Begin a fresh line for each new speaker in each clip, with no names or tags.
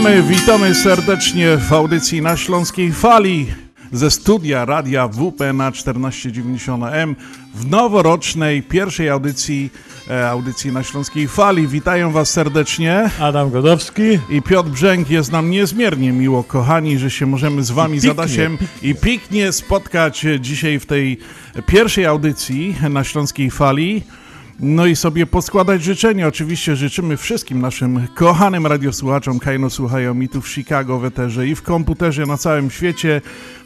Witamy, witamy serdecznie w audycji na Śląskiej Fali ze studia Radia WP na 1490M w noworocznej pierwszej audycji, e, audycji na Śląskiej Fali. Witają Was serdecznie
Adam Godowski.
i Piotr Brzęk. Jest nam niezmiernie miło, kochani, że się możemy z Wami,
piknie,
Adasiem i piknie spotkać dzisiaj w tej pierwszej audycji na Śląskiej Fali. No i sobie poskładać życzenia. Oczywiście życzymy wszystkim naszym kochanym radiosłuchaczom, kajno słuchają mi tu w Chicago, w Eterze i w komputerze na całym świecie.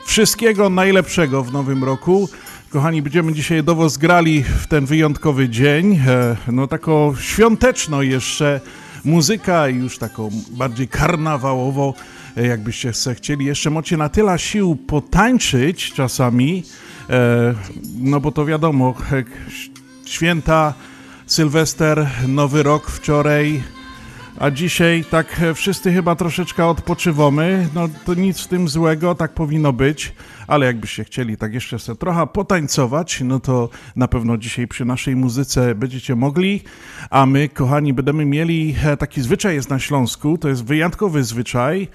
Wszystkiego najlepszego w nowym roku. Kochani, będziemy dzisiaj do Was grali w ten wyjątkowy dzień. E, No taką świąteczną jeszcze muzyka i już taką bardziej karnawałowo, e, jakbyście se chcieli. Jeszcze macie na tyle sił potańczyć czasami, e, no bo to wiadomo, święta, Sylwester, Nowy Rok wczoraj, a dzisiaj tak wszyscy chyba troszeczkę odpoczywamy. No to nic w tym złego, tak powinno być, ale jakbyście chcieli tak jeszcze sobie trochę potańcować, no to na pewno dzisiaj przy naszej muzyce będziecie mogli, a my, kochani, będziemy mieli e, taki zwyczaj jest na Śląsku, to jest wyjątkowy zwyczaj,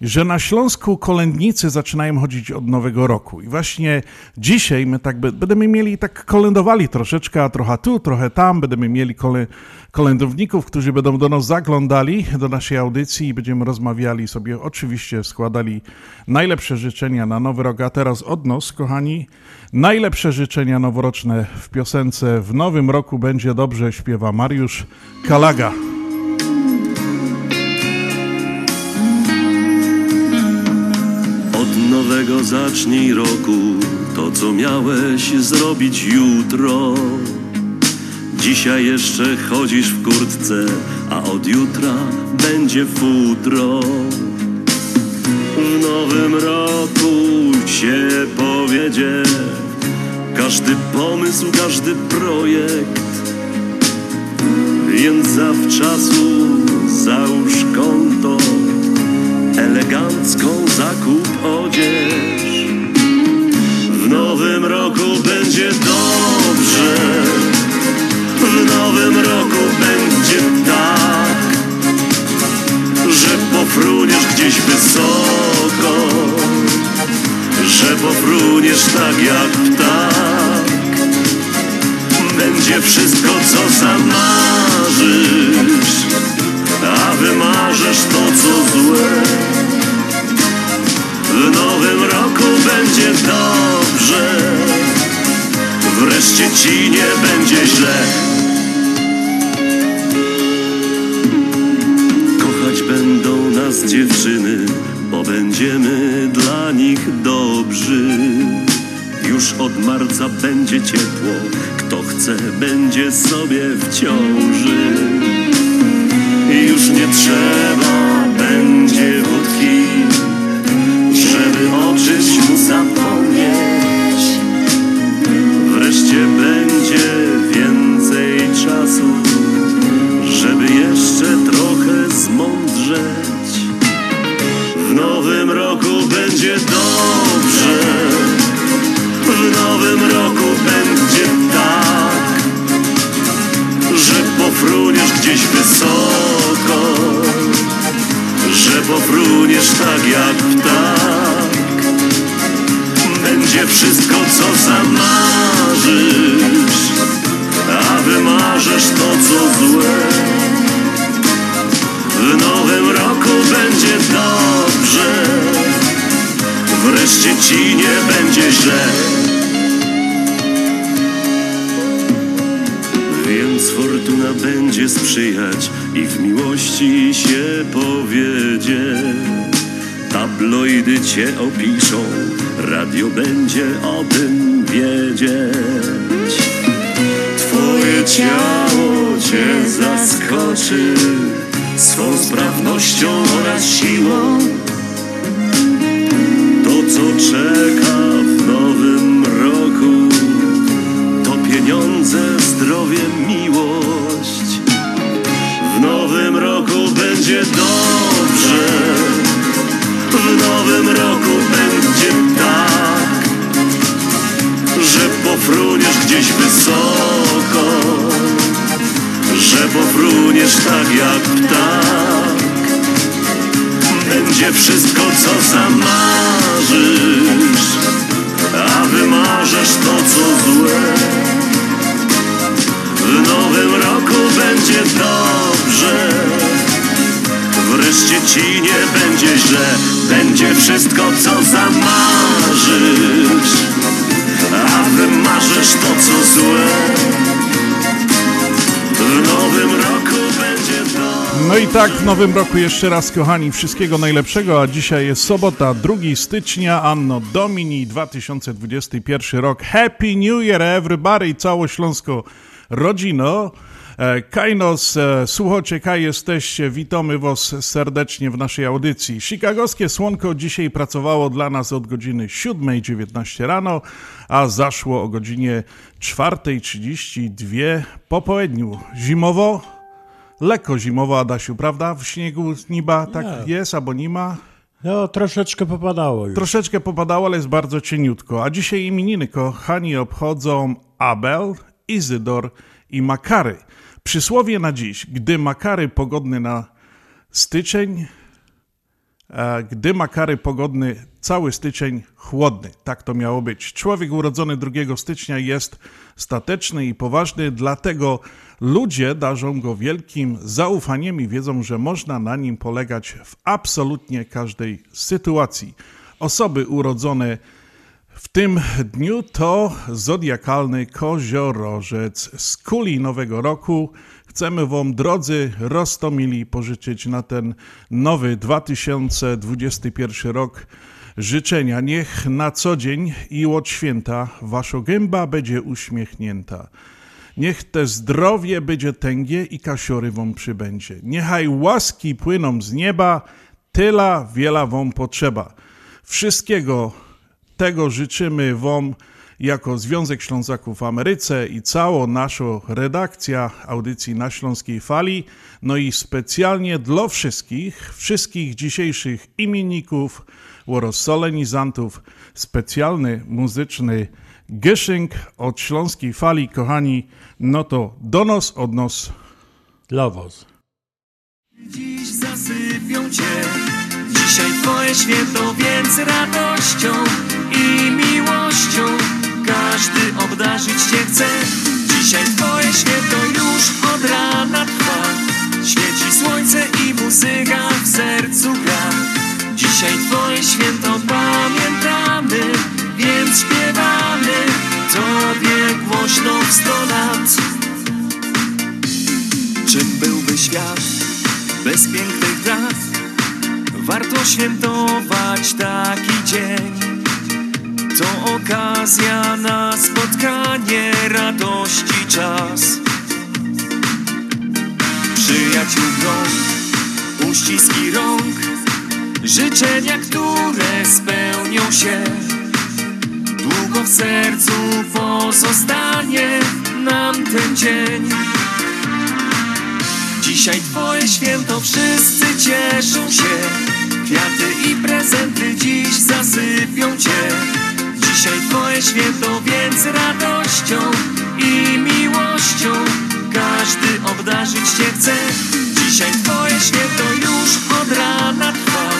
że na Śląsku kolędnicy zaczynają chodzić od Nowego Roku. I właśnie dzisiaj my tak będziemy mieli, tak kolędowali troszeczkę, a trochę tu, trochę tam, będziemy mieli kole, kolędowników, którzy będą do nas zaglądali, do naszej audycji i będziemy rozmawiali sobie, oczywiście składali najlepsze życzenia na Nowy Rok, a teraz od kochani, najlepsze życzenia noworoczne w piosence W Nowym Roku będzie dobrze, śpiewa Mariusz Kalaga.
Nowego zacznij roku to, co miałeś zrobić jutro. Dzisiaj jeszcze chodzisz w kurtce, a od jutra będzie futro. W nowym roku się powiedzie każdy pomysł, każdy projekt. Więc zawczasu załóż konto elegancką zakup odzież. W nowym roku będzie dobrze, w nowym roku będzie tak, że pofruniesz gdzieś wysoko, że pofruniesz tak jak ptak. Będzie wszystko, co zamarzysz, a jeszcze
raz, kochani, wszystkiego najlepszego, a dzisiaj jest sobota, 2 stycznia, Anno Domini 2021 rok. Happy New Year everybody, całośląsko rodzino. E, Kajnos, e, słuchacie, kaj jesteście, witamy was serdecznie w naszej audycji. Chicagowskie słonko dzisiaj pracowało dla nas od godziny 7.19 rano, a zaszło o godzinie 4.32 po południu. Zimowo? Lekko zimowo, Adasiu, prawda? W śniegu niba tak
Nie.
jest, albo nie ma.
No, troszeczkę popadało już.
Troszeczkę popadało, ale jest bardzo cieniutko. A dzisiaj imieniny kochani obchodzą Abel, Izydor i Makary. Przysłowie na dziś. Gdy Makary pogodny na styczeń, e, gdy Makary pogodny cały styczeń chłodny. Tak to miało być. Człowiek urodzony 2 stycznia jest stateczny i poważny, dlatego ludzie darzą go wielkim zaufaniem i wiedzą, że można na nim polegać w absolutnie każdej sytuacji. Osoby urodzone w tym dniu to zodiakalny koziorożec z kuli nowego roku. Chcemy Wam, drodzy Rostomili, pożyczyć na ten nowy 2021 rok życzenia. Niech na co dzień i od święta Wasza gęba będzie uśmiechnięta. Niech te zdrowie będzie tęgie i kasiory wam przybędzie. Niechaj łaski płyną z nieba, tyla wiela wam potrzeba. Wszystkiego tego życzymy wam jako Związek Ślązaków w Ameryce i cała nasza redakcja audycji na Śląskiej Fali, no i specjalnie dla wszystkich, wszystkich dzisiejszych imienników solenizantów, specjalny muzyczny Gyszynk od Śląskiej Fali, kochani, no to do nos od nos.
Dla.
Dziś zasypią cię Dzisiaj twoje święto, więc radością i miłością Każdy obdarzyć cię chce Dzisiaj twoje święto już od rana trwa Świeci słońce i muzyka w sercu gra Dzisiaj twoje święto pamiętamy Więc śpiewamy Tobie głośno w sto lat Czym byłby świat bez pięknych dat? Warto świętować taki dzień. To okazja na spotkanie, radości czas. Przyjaciół grąg, uściski rąk, życzenia, które spełnią się. Długo w sercu pozostanie nam ten dzień. Dzisiaj twoje święto, wszyscy cieszą się Kwiaty i prezenty dziś zasypią cię Dzisiaj twoje święto, więc radością i miłością Każdy obdarzyć cię chce. Dzisiaj twoje święto już od rana trwa.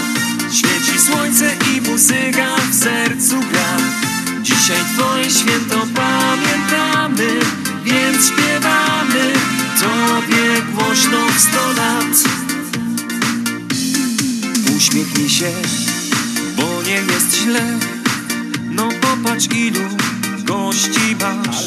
Świeci słońce i muzyka w sercu gra. Dzisiaj twoje święto pamiętamy Więc śpiewamy Tobie głośno w sto lat. Uśmiechnij się, bo nie jest źle No popatrz ilu gości masz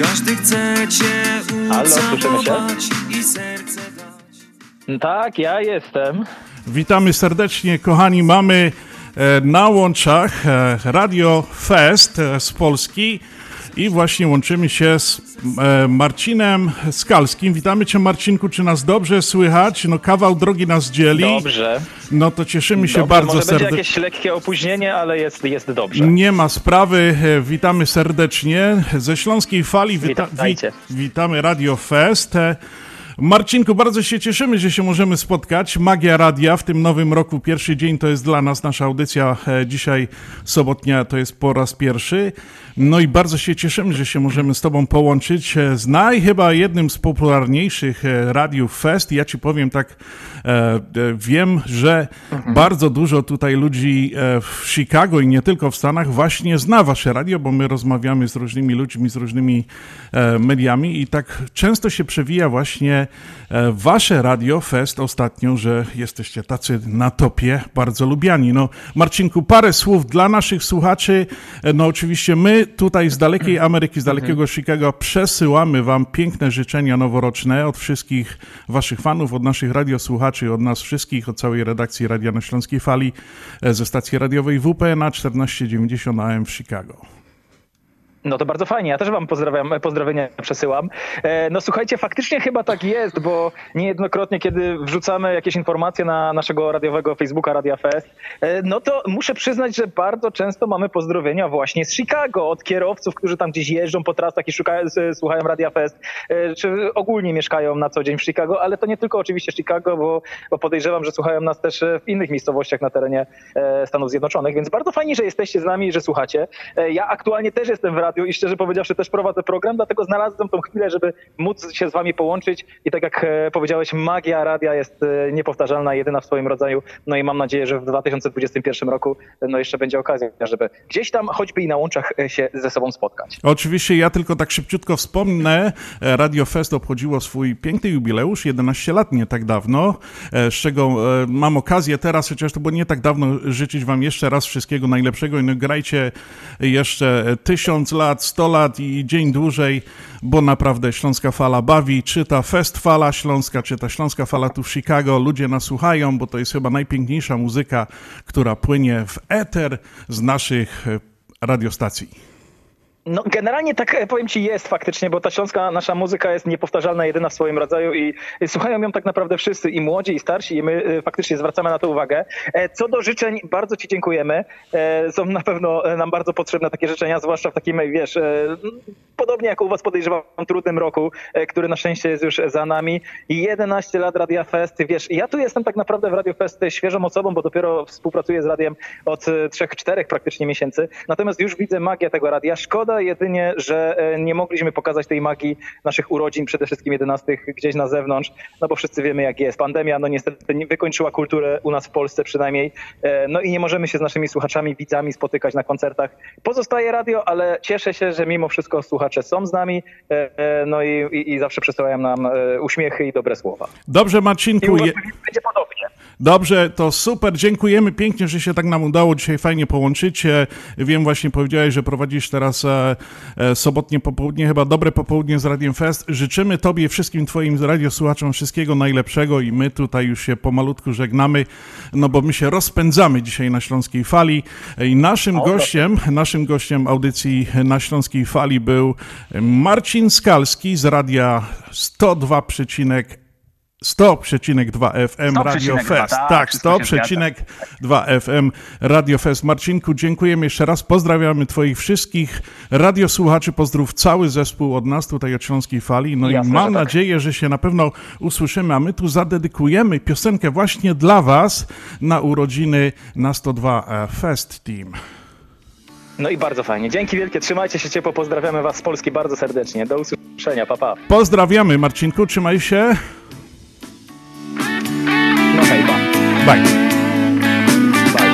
Każdy chce cię
Halo,
ucałować i serce dać.
Tak, ja jestem.
Witamy serdecznie, kochani. Mamy e, na łączach e, Radio Fest e, z Polski i właśnie łączymy się z e, Marcinem Skalskim. Witamy Cię, Marcinku. Czy nas dobrze słychać? No, kawał drogi nas dzieli.
Dobrze.
No to cieszymy się
dobrze.
bardzo
Może będzie
serdecznie.
jakieś lekkie opóźnienie, ale jest, jest dobrze.
Nie ma sprawy. E, Witamy serdecznie. Ze Śląskiej Fali wita- witamy Radio Fest. E, Marcinku, bardzo się cieszymy, że się możemy spotkać. Magia Radia w tym nowym roku. Pierwszy dzień to jest dla nas nasza audycja. Dzisiaj sobotnia to jest po raz pierwszy. No i bardzo się cieszymy, że się możemy z Tobą połączyć e, z naj chyba jednym z popularniejszych e, radiów Fest. Ja Ci powiem tak, e, wiem, że bardzo dużo tutaj ludzi w Chicago i nie tylko w Stanach właśnie zna Wasze radio, bo my rozmawiamy z różnymi ludźmi, z różnymi mediami i tak często się przewija właśnie Wasze radio Fest ostatnio, że jesteście tacy na topie, bardzo lubiani. No Marcinku, parę słów dla naszych słuchaczy. No oczywiście my tutaj z dalekiej Ameryki, z dalekiego Chicago przesyłamy Wam piękne życzenia noworoczne od wszystkich Waszych fanów, od naszych radiosłuchaczy, od nas wszystkich, od całej redakcji Radia na Śląskiej Fali e, ze stacji radiowej WPNA 1490 AM w Chicago.
No to bardzo fajnie, ja też wam pozdrawiam, pozdrowienia przesyłam. E, No słuchajcie, faktycznie chyba tak jest, bo niejednokrotnie, kiedy wrzucamy jakieś informacje na naszego radiowego Facebooka Radia Fest, e, no to muszę przyznać, że bardzo często mamy pozdrowienia właśnie z Chicago, od kierowców, którzy tam gdzieś jeżdżą po trasach i szukają, słuchają Radia Fest, e, czy ogólnie mieszkają na co dzień w Chicago, ale to nie tylko oczywiście Chicago, bo, bo podejrzewam, że słuchają nas też w innych miejscowościach na terenie Stanów Zjednoczonych, więc bardzo fajnie, że jesteście z nami że słuchacie. Ja aktualnie też jestem w i szczerze powiedziawszy też prowadzę program, dlatego znalazłem tą chwilę, żeby móc się z wami połączyć. I tak jak e, powiedziałeś, magia radia jest e, niepowtarzalna, jedyna w swoim rodzaju, no i mam nadzieję, że w 2021 roku e, no jeszcze będzie okazja, żeby gdzieś tam choćby i na łączach się ze sobą spotkać.
Oczywiście ja tylko tak szybciutko wspomnę, Radio Fest obchodziło swój piękny jubileusz, 11 lat nie tak dawno, z czego mam okazję teraz, chociaż to było nie tak dawno, życzyć wam jeszcze raz wszystkiego najlepszego. I no grajcie jeszcze tysiąc lat, 100 lat i dzień dłużej, bo naprawdę Śląska Fala bawi, czy ta Fest Fala Śląska, czy ta Śląska Fala tu w Chicago, ludzie nas słuchają, bo to jest chyba najpiękniejsza muzyka, która płynie w eter z naszych e, radiostacji.
No generalnie tak e, powiem ci jest faktycznie, bo ta śląska nasza muzyka jest niepowtarzalna, jedyna w swoim rodzaju i słuchają ją tak naprawdę wszyscy, i młodzi, i starsi, i my e, faktycznie zwracamy na to uwagę. E, Co do życzeń, bardzo ci dziękujemy. Są na pewno nam bardzo potrzebne takie życzenia, zwłaszcza w takim, wiesz, podobnie jak u was podejrzewam, trudnym roku, który na szczęście jest już za nami. I 11 lat Radia Fest, wiesz, ja tu jestem tak naprawdę w Radio Fest świeżą osobą, bo dopiero współpracuję z radiem od 3-4 praktycznie miesięcy. Natomiast już widzę magię tego radia. Szkoda jedynie, że e, nie mogliśmy pokazać tej magii naszych urodzin, przede wszystkim 11 gdzieś na zewnątrz, no bo wszyscy wiemy jak jest. Pandemia no niestety nie wykończyła kulturę u nas w Polsce przynajmniej. E, No i nie możemy się z naszymi słuchaczami, widzami spotykać na koncertach. Pozostaje radio, ale cieszę się, że mimo wszystko słuchacze są z nami, e, no i, i, i zawsze przesyłają nam uśmiechy i dobre słowa.
Dobrze,
I
Marcinku.
was
Je...
będzie podobnie.
Dobrze, to super. Dziękujemy pięknie, że się tak nam udało dzisiaj fajnie połączyć. E, Wiem, właśnie powiedziałeś, że prowadzisz teraz e, e, sobotnie popołudnie, chyba dobre popołudnie z Radiem Fest. Życzymy Tobie, wszystkim Twoim radiosłuchaczom wszystkiego najlepszego i my tutaj już się pomalutku żegnamy, no bo my się rozpędzamy dzisiaj na Śląskiej Fali. I naszym gościem, naszym gościem audycji na Śląskiej Fali był Marcin Skalski z Radia 102, 100,2 FM Radio
100,2,
Fest.
tak,
Tak,
wszystko się
100,2 FM Radio Fest. Marcinku, dziękujemy jeszcze raz. Pozdrawiamy Twoich wszystkich radiosłuchaczy. Pozdrów cały zespół od nas tutaj od Śląskiej Fali. No
Jasne,
i mam
tak.
nadzieję, że się na pewno usłyszymy, a my tu zadedykujemy piosenkę właśnie dla Was na urodziny na 102 Fest Team.
No i bardzo fajnie. Dzięki wielkie, trzymajcie się ciepło, pozdrawiamy was z Polski bardzo serdecznie. Do usłyszenia, pa pa.
Pozdrawiamy, Marcinku, trzymaj się. Bye.
Bye.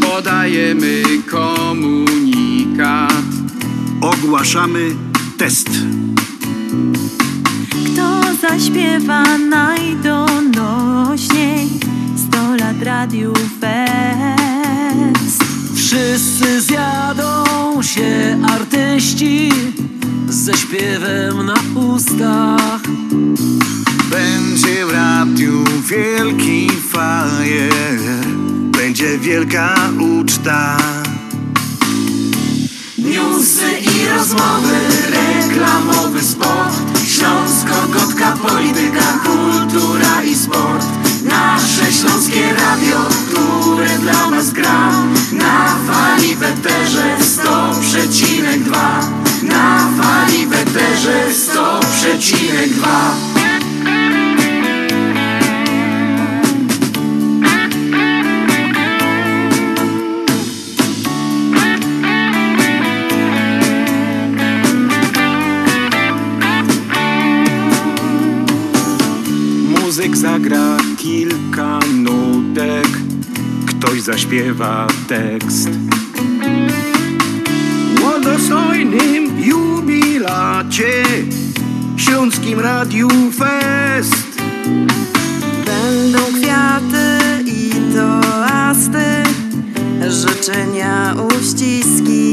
Podajemy komunikat.
Ogłaszamy test.
Kto zaśpiewa najdonośniej 100 lat radiu fest
Wszyscy zjadą radości ze śpiewem na ustach.
Będzie w radiu wielki fajer, będzie wielka uczta.
Newsy i rozmowy, reklamowy spot Śląsko, Gotka, polityka, kultura i sport Nasze śląskie radio, które dla was gra Na fali weterze 100,2 Na fali weterze 100,2
Muzyk zagra kilka nutek, ktoś zaśpiewa tekst. Dostojnym jubilacie, Śląskim Radiu Fest.
Będą kwiaty i toasty, życzenia, uściski.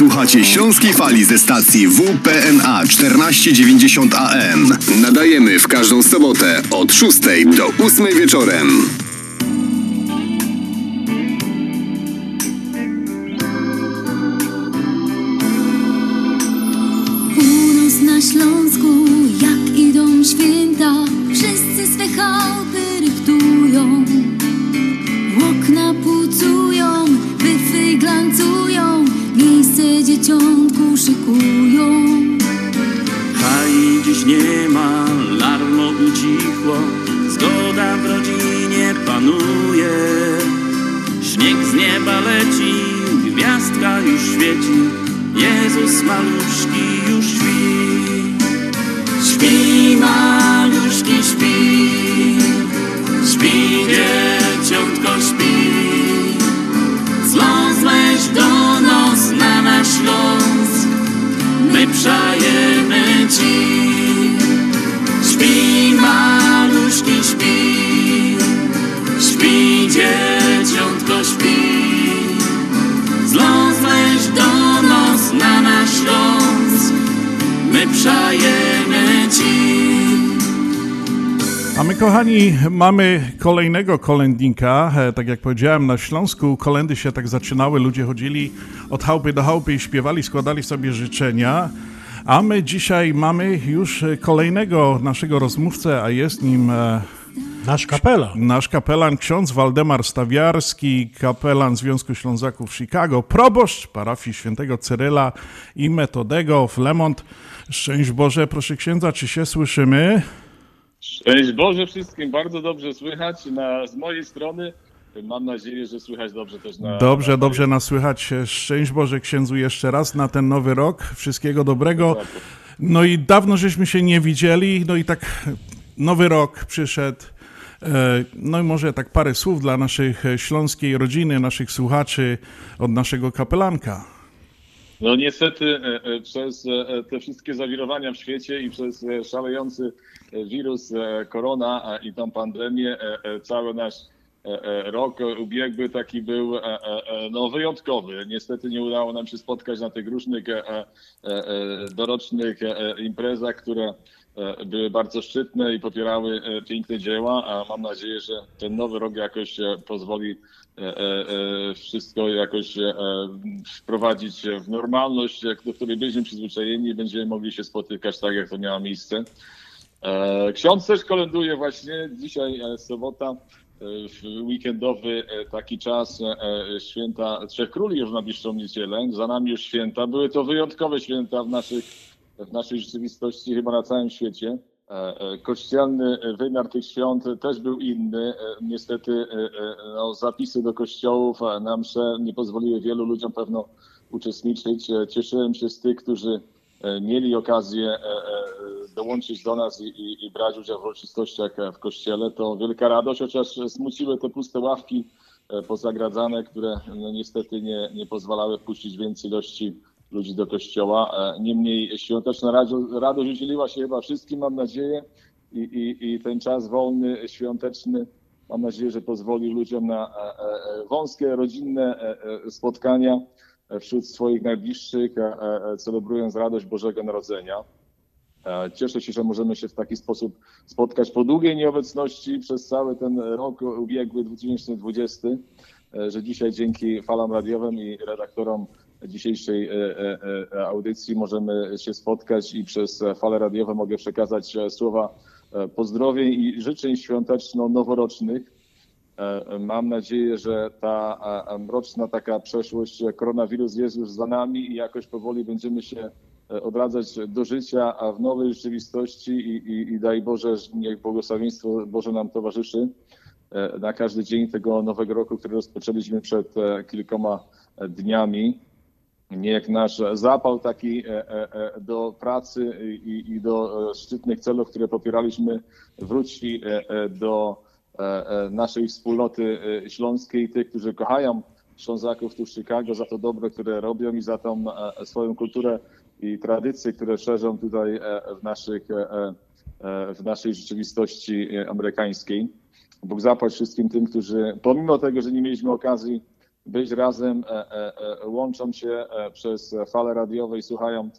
Słuchacie Śląskiej Fali ze stacji WPNA 1490 AM. Nadajemy w każdą sobotę od 6 do 8 wieczorem.
Mamy kolejnego kolędnika. E, Tak jak powiedziałem, na Śląsku kolendy się tak zaczynały. Ludzie chodzili od chałupy do chałupy i śpiewali, składali sobie życzenia. A my dzisiaj mamy już e, kolejnego naszego rozmówcę, a jest nim e,
Nasz kapela.
nasz kapelan ksiądz Waldemar Stawiarski, kapelan Związku Ślązaków Chicago, proboszcz parafii świętego Cyryla i Metodego w Lemont. Szczęść Boże, proszę księdza, czy się słyszymy?
Szczęść Boże wszystkim, bardzo dobrze słychać na, z mojej strony. Mam nadzieję, że słychać dobrze też na...
Dobrze,
na
dobrze nas słychać. Szczęść Boże księdzu jeszcze raz na ten nowy rok. Wszystkiego dobrego. No i dawno żeśmy się nie widzieli, no i tak nowy rok przyszedł. E, No i może tak parę słów dla naszych e, śląskiej rodziny, naszych słuchaczy od naszego kapelanka.
No niestety e, e, przez e, te wszystkie zawirowania w świecie i przez szalejący wirus korona i tą pandemię cały nasz rok ubiegły taki był no, wyjątkowy. Niestety nie udało nam się spotkać na tych różnych dorocznych imprezach, które były bardzo szczytne i popierały piękne dzieła, a mam nadzieję, że ten nowy rok jakoś pozwoli wszystko jakoś e, wprowadzić w normalność, do której byliśmy przyzwyczajeni i będziemy mogli się spotykać tak, jak to miało miejsce. E, Ksiądz też kolęduje właśnie dzisiaj, e, sobota, e, weekendowy e, taki czas e, e, święta Trzech Króli już w najbliższą niedzielę. Za nami już święta. Były to wyjątkowe święta w, naszych, w naszej rzeczywistości, chyba na całym świecie. E, e, Kościelny wymiar tych świąt też był inny. E, Niestety e, e, no, zapisy do kościołów na msze nie pozwoliły wielu ludziom pewno uczestniczyć. E, Cieszyłem się z tych, którzy e, mieli okazję e, e, dołączyć do nas i, i, i brać udział w uroczystościach e, w kościele. To wielka radość, chociaż smuciły te puste ławki e, pozagradzane, które no, niestety nie, nie pozwalały wpuścić więcej ilości ludzi do kościoła. E, Niemniej świąteczna radość, udzieliła się chyba wszystkim, mam nadzieję, i, i, i ten czas wolny, świąteczny, mam nadzieję, że pozwoli ludziom na e, e, wąskie, rodzinne spotkania wśród swoich najbliższych, celebrując radość Bożego Narodzenia. Cieszę się, że możemy się w taki sposób spotkać po długiej nieobecności przez cały ten rok ubiegły 2020, e, że dzisiaj dzięki falom radiowym i redaktorom dzisiejszej e, e, e, audycji możemy się spotkać i przez fale radiowe mogę przekazać słowa pozdrowień i życzeń świąteczno-noworocznych. Mam nadzieję, że ta mroczna taka przeszłość, koronawirus jest już za nami i jakoś powoli będziemy się odradzać do życia, a w nowej rzeczywistości i, i, i daj Boże, niech błogosławieństwo Boże nam towarzyszy na każdy dzień tego nowego roku, który rozpoczęliśmy przed kilkoma dniami. Niech nasz zapał taki e, e, e, do pracy i, do szczytnych celów, które popieraliśmy, wróci do naszej wspólnoty śląskiej, tych, którzy kochają Ślązaków tu w Chicago za to dobro, które robią i za tą swoją kulturę i tradycje, które szerzą tutaj w, naszych, w naszej rzeczywistości amerykańskiej. Bóg zapłać wszystkim tym, którzy pomimo tego, że nie mieliśmy okazji być razem, e, e, e, łączą się przez fale radiowe i słuchają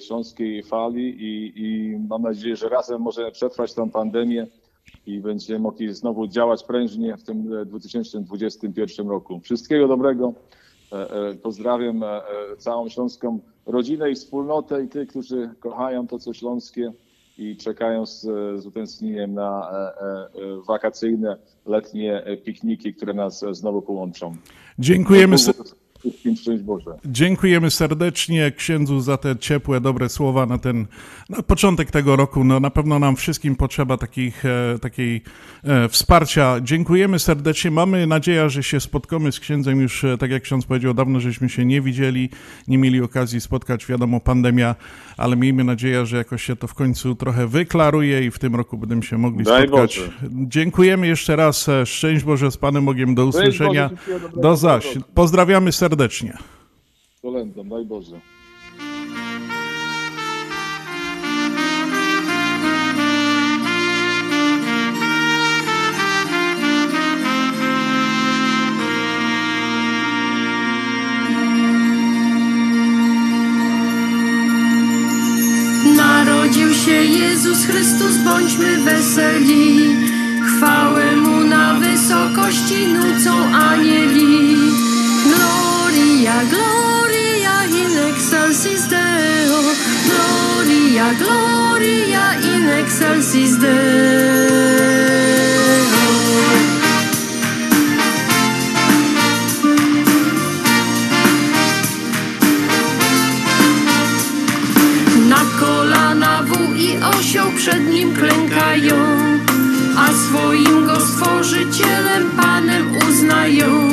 śląskiej fali i, i mam nadzieję, że razem możemy przetrwać tę pandemię i będziemy mogli znowu działać prężnie w tym e, 2021 roku. Wszystkiego dobrego. Pozdrawiam całą śląską rodzinę i wspólnotę i tych, którzy kochają to, co śląskie i czekają z, z utęsknieniem na e, e, wakacyjne, letnie e, pikniki, które nas e, znowu połączą.
Dziękujemy,
Wszystkim szczęść Boże.
dziękujemy serdecznie księdzu za te ciepłe, dobre słowa na ten na początek tego roku. No, na pewno nam wszystkim potrzeba takich, e, takiej e, wsparcia. Dziękujemy serdecznie. Mamy nadzieję, że się spotkamy z księdzem już, e, tak jak ksiądz powiedział, dawno żeśmy się nie widzieli, nie mieli okazji spotkać. Wiadomo, pandemia, ale miejmy nadzieję, że jakoś się to w końcu trochę wyklaruje i w tym roku będziemy się mogli
Daj
spotkać.
Boże.
Dziękujemy jeszcze raz. e, Szczęść Boże z Panem Bogiem. Do usłyszenia. Do zaś. Pozdrawiamy serdecznie.
Kolędą, daj Boże.
Narodził się Jezus Chrystus, bądźmy weseli. Chwałę Mu na wysokości nucą anieli. Gloria, gloria in excelsis Deo. Gloria, gloria in excelsis Deo. Osioł przed nim klękają, a swoim go stworzycielem Panem uznają.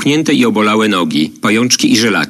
Opuchnięte i obolałe nogi, pajączki i żelaki,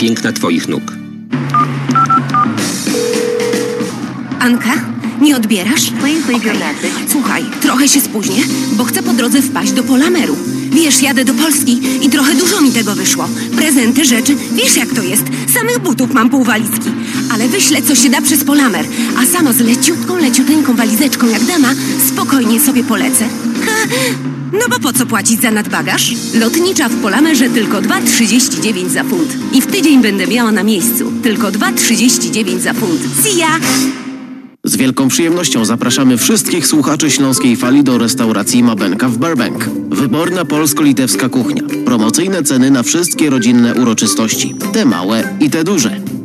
piękna Twoich nóg.
Anka, nie odbierasz? Słuchaj, trochę się spóźnię, bo chcę po drodze wpaść do Polameru. Wiesz, jadę do Polski i trochę dużo mi tego wyszło. Prezenty, rzeczy, wiesz jak to jest. Samych butów mam pół walizki. Ale wyślę, co się da przez Polamer. A sama z leciutką, leciuteńką walizeczką jak dama, spokojnie sobie polecę. No bo po co płacić za nadbagaż? Lotnicza w Polamerze tylko 2,39 za funt. I w tydzień będę miała na miejscu. Tylko 2,39 za funt. See ya!
Z wielką przyjemnością zapraszamy wszystkich słuchaczy Śląskiej Fali do restauracji Mabenka w Burbank. Wyborna polsko-litewska kuchnia. Promocyjne ceny na wszystkie rodzinne uroczystości. Te małe i te duże.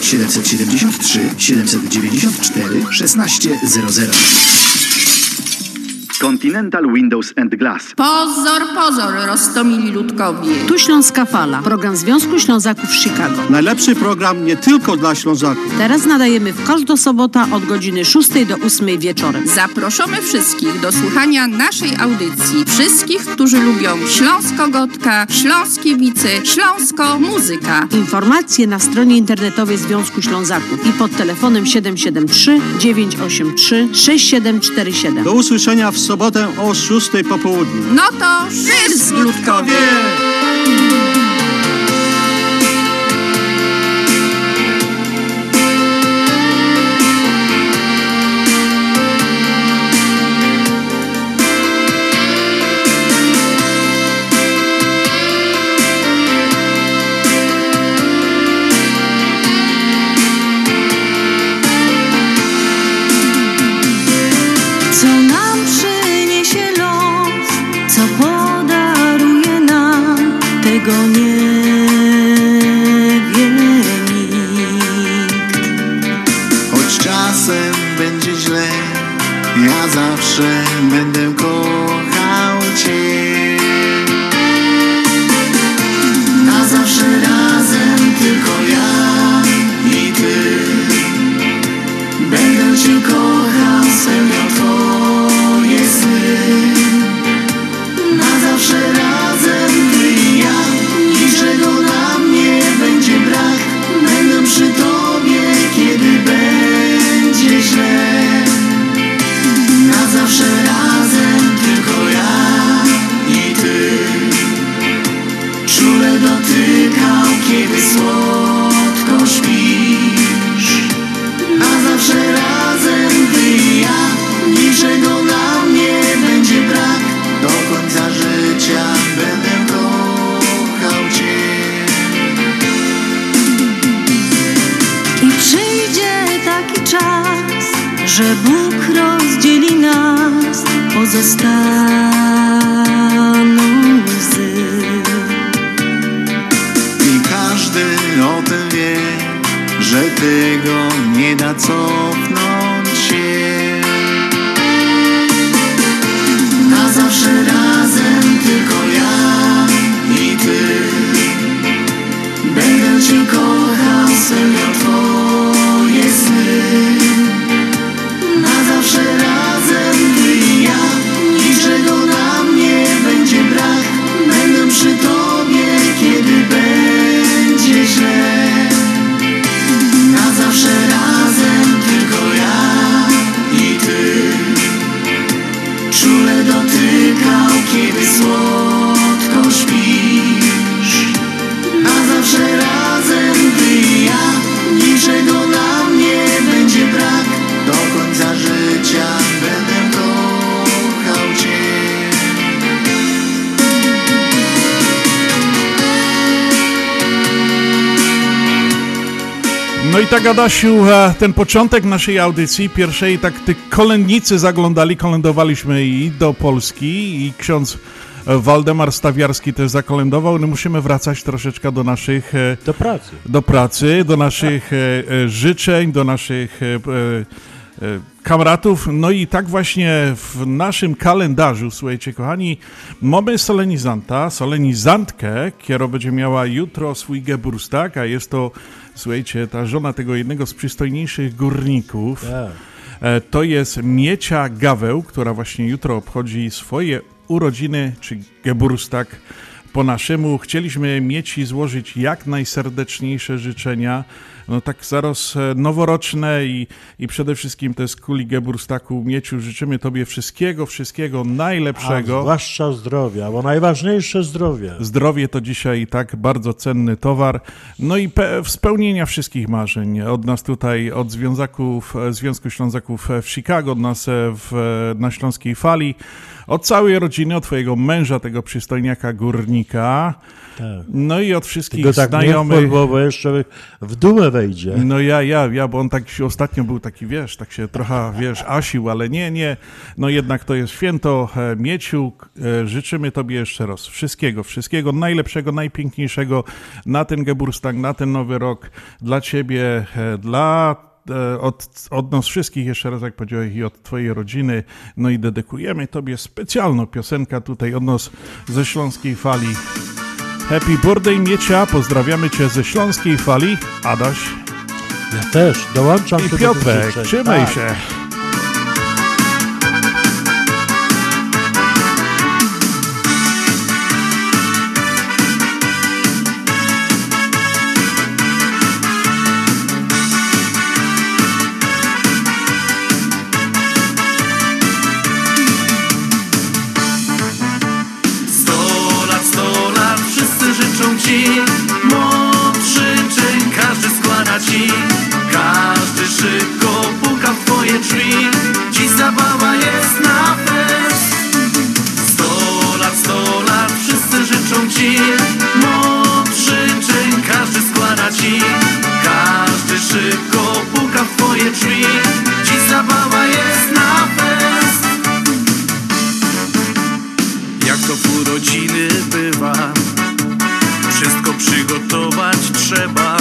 773 794 1600. Continental Windows and Glass.
Pozor, pozor, roztomili ludkowie.
Tu Śląska Fala, program Związku Ślązaków z Chicago.
Najlepszy program nie tylko dla Ślązaków.
Teraz nadajemy w każdą sobotę od godziny 6 do 8 wieczorem.
Zaproszamy wszystkich do słuchania naszej audycji. Wszystkich, którzy lubią Śląsko-Gotka, Śląskiewicy, Śląsko-Muzyka.
Informacje na stronie internetowej Związku Ślązaków i pod telefonem 773 983 6747.
Do usłyszenia w sobotę o 6 po południu.
No to szyz, ludkowie!
Adasiu, ten początek naszej audycji pierwszej, tak ty kolędnicy zaglądali, kolędowaliśmy i do Polski i ksiądz Waldemar Stawiarski też zakolędował. No musimy wracać troszeczkę do naszych... e,
Do pracy.
Do pracy, do naszych e, życzeń, do naszych kamratów. No i tak właśnie w naszym kalendarzu, słuchajcie kochani, mamy solenizanta, solenizantkę, która będzie miała jutro swój geburstak, a jest to, słuchajcie, ta żona tego jednego z przystojniejszych górników.
Tak.
E, To jest Miecia Gaweł, która właśnie jutro obchodzi swoje urodziny, czy Geburstak po naszemu. Chcieliśmy Mieci złożyć jak najserdeczniejsze życzenia, no tak zaraz e, noworoczne i, i przede wszystkim to z kuli Geburstaku. Mieciu, życzymy Tobie wszystkiego, wszystkiego
A
najlepszego.
zwłaszcza zdrowia, bo najważniejsze zdrowie.
Zdrowie to dzisiaj tak bardzo cenny towar. No i pe- spełnienia wszystkich marzeń. Od nas tutaj, od Związaków, e, Związku Ślązaków w Chicago, od nas e, w, na Śląskiej Fali, od całej rodziny, od Twojego męża, tego przystojniaka górnika.
Tak.
No i od wszystkich
Tylko tak
znajomych.
nie wpływ, bo jeszcze w dumę wejdzie.
No ja, ja, ja, bo on tak się ostatnio był taki, wiesz, tak się trochę, wiesz, asił, ale nie, nie. No jednak to jest święto e, Mieciu. E, Życzymy Tobie jeszcze raz wszystkiego, wszystkiego najlepszego, najpiękniejszego na ten Geburstag, na ten nowy rok, dla Ciebie, e, dla od, od nas wszystkich, jeszcze raz jak powiedziałeś, i od Twojej rodziny. No i dedykujemy Tobie specjalną piosenkę tutaj od nas ze Śląskiej Fali. Happy birthday Miecia, pozdrawiamy Cię ze Śląskiej Fali. Adaś
Ja też dołączam
i
do
Piotrek, trzymaj
Tak.
się.
Ci. Mądrzy życzeń każdy składa ci. Każdy szybko puka w twoje drzwi. Dziś zabawa jest na fest. Sto lat, sto lat, wszyscy życzą ci. Mądrzy życzeń każdy składa ci. Każdy szybko puka w twoje drzwi. Dziś zabawa jest Przygotować trzeba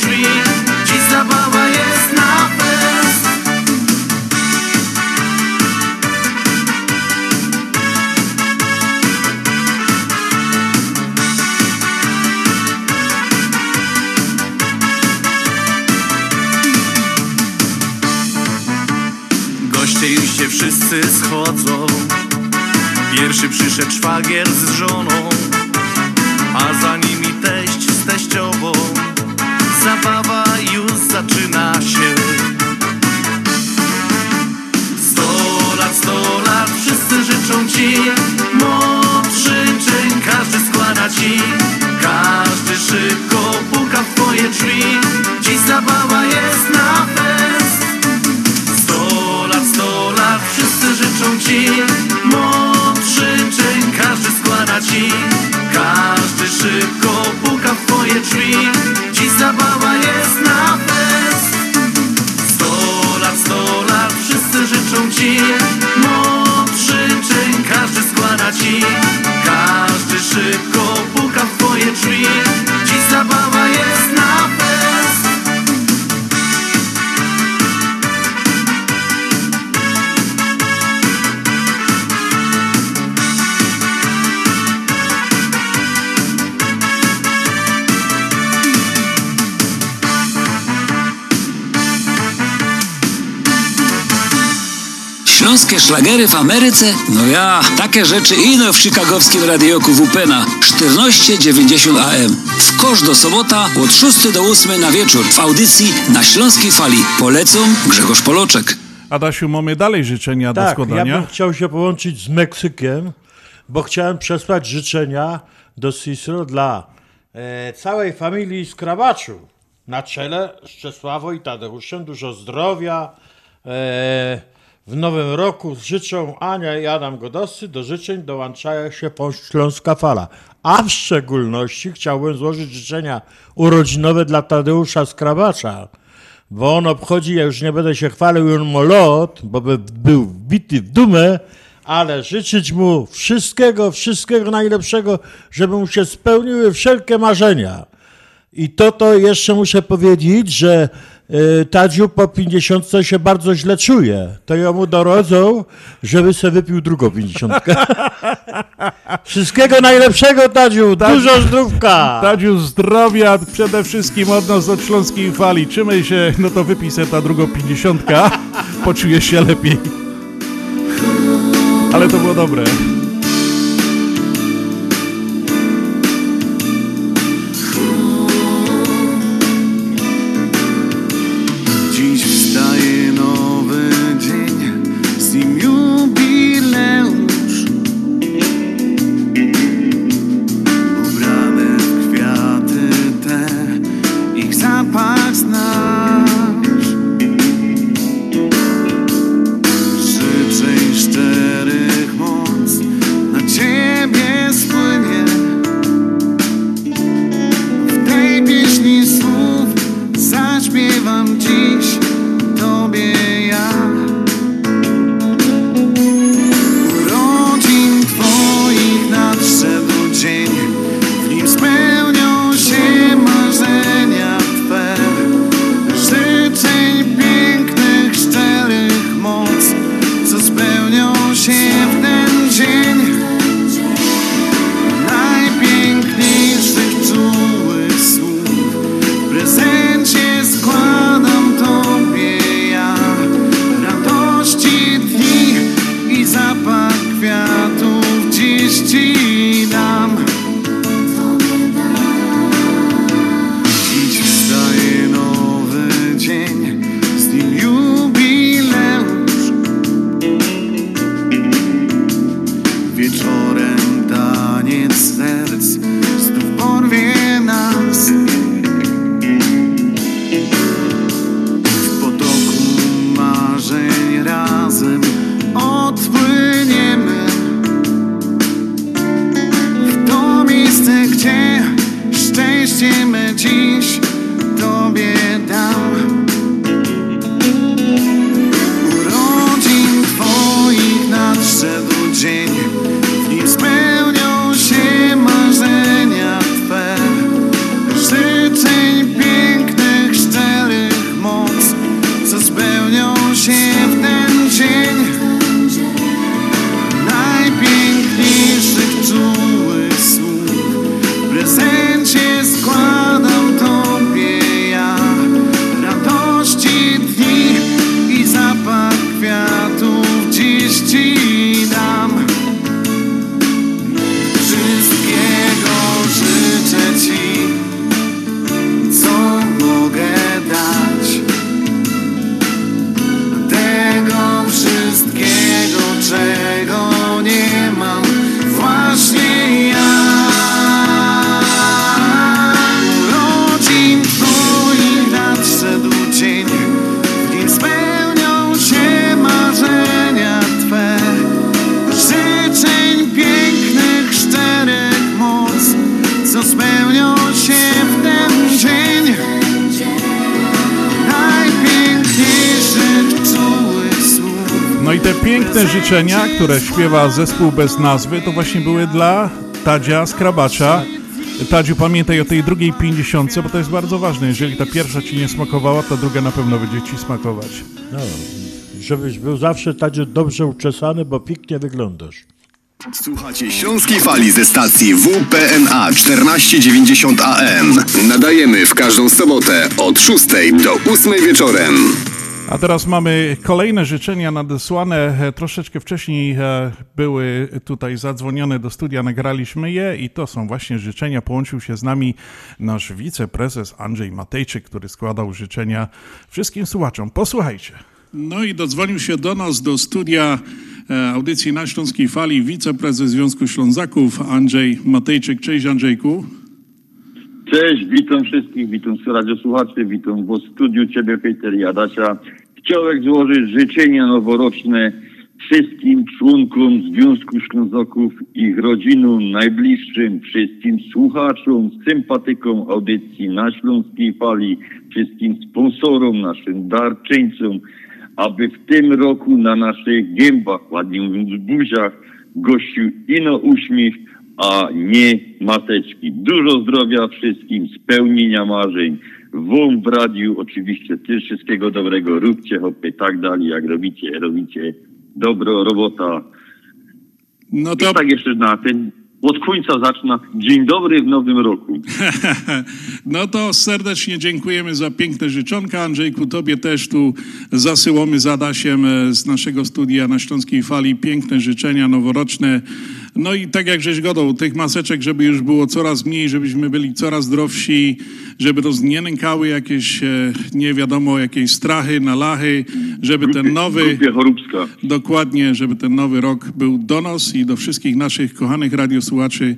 drzwi. Dziś zabawa jest na fest. Goście już się wszyscy schodzą. Pierwszy przyszedł szwagier z
Szlagery w Ameryce? No ja, takie rzeczy ino w chicagowskim radioku WPNA 1490 AM. w każdą sobota od 6 do 8 na wieczór w audycji na Śląskiej Fali. Polecą Grzegorz Poloczek.
Adasiu, mamy dalej życzenia do
Tak,
składania.
ja bym chciał się połączyć z Meksykiem, bo chciałem przesłać życzenia do Cicero dla e, całej familii Skrabaczu. Na czele z Czesławą i Tadeuszem dużo zdrowia. E, w nowym roku życzą Ania i Adam Godoscy. Do życzeń dołączają się Śląska Fala. A w szczególności chciałbym złożyć życzenia urodzinowe dla Tadeusza Skrabacza, bo on obchodzi, ja już nie będę się chwalił, on ma lot, bo by był wbity w dumę, ale życzyć mu wszystkiego, wszystkiego najlepszego, żeby mu się spełniły wszelkie marzenia. I to to jeszcze muszę powiedzieć, że Tadziu po 50 się bardzo źle czuje. To jemu dorodzą, żeby sobie wypił drugą 50. Wszystkiego najlepszego, Tadziu. Dużo zdrówka.
Tadziu, zdrowia przede wszystkim od nas, od Śląskiej Fali. Trzymaj się, no to wypij sobie ta drugą pięćdziesiątka. Poczujesz się lepiej. Ale to było dobre. Śpiewa zespół bez nazwy, to właśnie były dla Tadzia Skrabacza. Tadziu, pamiętaj o tej drugiej pięćdziesiątce, bo to jest bardzo ważne. Jeżeli ta pierwsza ci nie smakowała, ta druga na pewno będzie ci smakować.
No, żebyś był zawsze Tadziu dobrze uczesany, bo pięknie wyglądasz.
Słuchacie Śląskiej Fali ze stacji WPNA 1490 AM. Nadajemy w każdą sobotę od 6 do 8 wieczorem.
A teraz mamy kolejne życzenia nadesłane. E, Troszeczkę wcześniej e, były tutaj zadzwonione do studia, nagraliśmy je i to są właśnie życzenia. Połączył się z nami nasz wiceprezes Andrzej Matejczyk, który składał życzenia wszystkim słuchaczom. Posłuchajcie. No i dodzwonił się do nas, do studia e, audycji na Śląskiej Fali wiceprezes Związku Ślązaków Andrzej Matejczyk. Cześć Andrzejku.
Cześć, witam wszystkich, witam radiosłuchaczy, witam w studiu Ciebie, Peter i Adasia. Chciałem złożyć życzenia noworoczne wszystkim członkom Związku Ślązaków, ich rodzinom, najbliższym, wszystkim słuchaczom, sympatykom audycji na Śląskiej Fali, wszystkim sponsorom, naszym darczyńcom, aby w tym roku na naszych gębach, ładnie mówiąc buziach, gościł ino uśmiech, a nie mateczki. Dużo zdrowia wszystkim, spełnienia marzeń. Wam w radiu oczywiście też wszystkiego dobrego. Róbcie hopy tak dalej, jak robicie. Robicie dobro, robota.
No
to... I tak jeszcze na ten od końca zaczyna. Dzień dobry w nowym roku.
No to serdecznie dziękujemy za piękne życzonka. Andrzejku, tobie też tu zasyłamy z Adasiem z naszego studia na Śląskiej Fali piękne życzenia noworoczne. No i tak jak żeś godał, tych maseczek, żeby już było coraz mniej, żebyśmy byli coraz zdrowsi, żeby to nie nękały jakieś, e, nie wiadomo, jakieś strachy, nalachy, żeby ten nowy... Dokładnie, żeby ten nowy rok był do nas i do wszystkich naszych kochanych radiosłuchaczy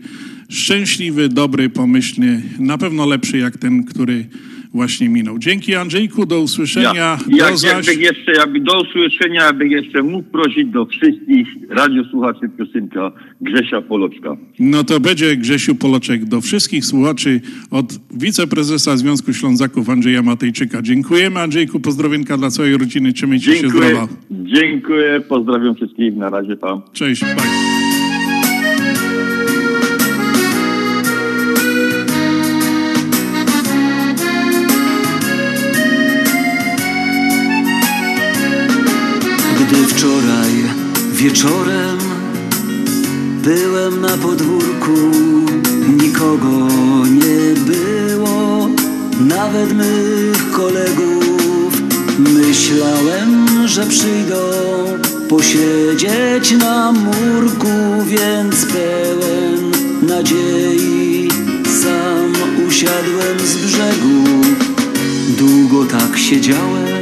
szczęśliwy, dobry, pomyślny, na pewno lepszy jak ten, który właśnie minął. Dzięki Andrzejku, do usłyszenia.
Ja,
do
jak,
zaś...
jakby jeszcze, jakby do usłyszenia, jakby jeszcze mógł prosić do wszystkich radiosłuchaczy piosenka Grzesia Poloczka.
No to będzie Grzesiu Poloczek do wszystkich słuchaczy od wiceprezesa Związku Ślązaków Andrzeja Matejczyka. Dziękujemy Andrzejku, pozdrowienka dla całej rodziny, trzymajcie się
Dziękuję,
zdrowa.
dziękuję, pozdrawiam wszystkich, na razie tam.
Cześć, bye.
Wieczorem byłem na podwórku, nikogo nie było, nawet mych kolegów. Myślałem, że przyjdą posiedzieć na murku, więc pełen nadziei sam usiadłem z brzegu. Długo tak siedziałem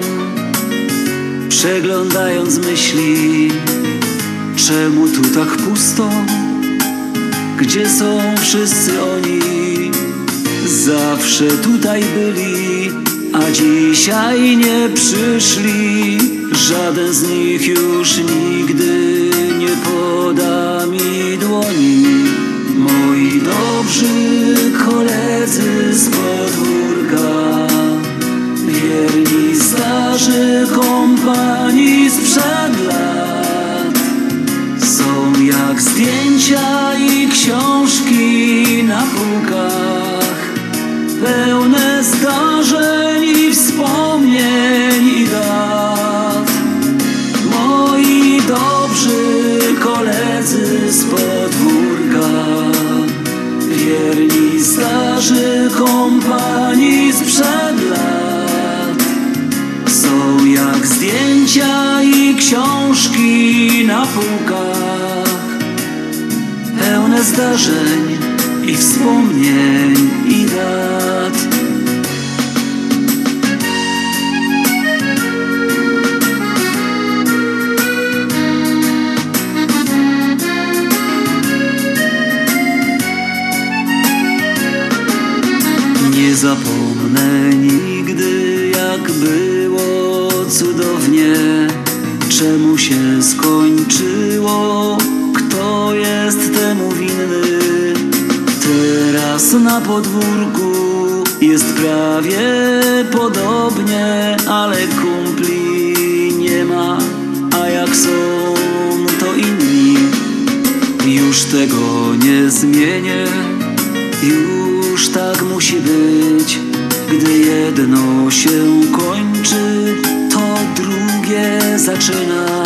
przeglądając myśli Czemu tu tak pusto? Gdzie są wszyscy oni? Zawsze tutaj byli, a dzisiaj nie przyszli Żaden z nich już nigdy nie poda mi dłoni Moi dobrzy koledzy z podwórka Wierni starzy kompanii sprzed lat Są jak zdjęcia i książki na półkach. Pełne zdarzeń jak zdjęcia i książki na półkach. Pełne zdarzeń i wspomnień i dat. Nie zapomnę na podwórku jest prawie podobnie, ale kumpli nie ma, a jak są to inni. Już tego nie zmienię, już tak musi być. Gdy jedno się kończy, to drugie zaczyna.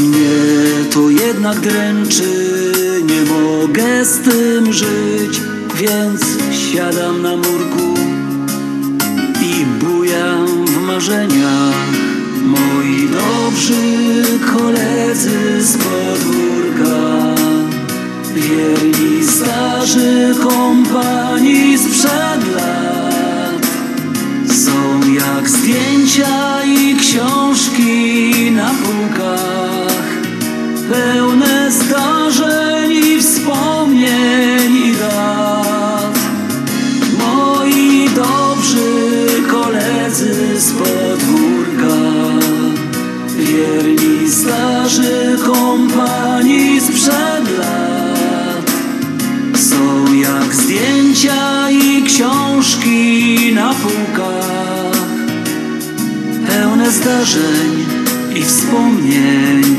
Mnie to jednak dręczy, nie mogę z tym żyć, więc siadam na murku i bujam w marzeniach. Moi dobrzy koledzy z podwórka Wierni starzy kompanii sprzed lat Są jak zdjęcia i książki na półkach Pełne zdarzeń i wspomnień i koledzy z podwórka Wierni starzy kompanii sprzed lat Są jak zdjęcia i książki na półkach. Pełne zdarzeń i wspomnień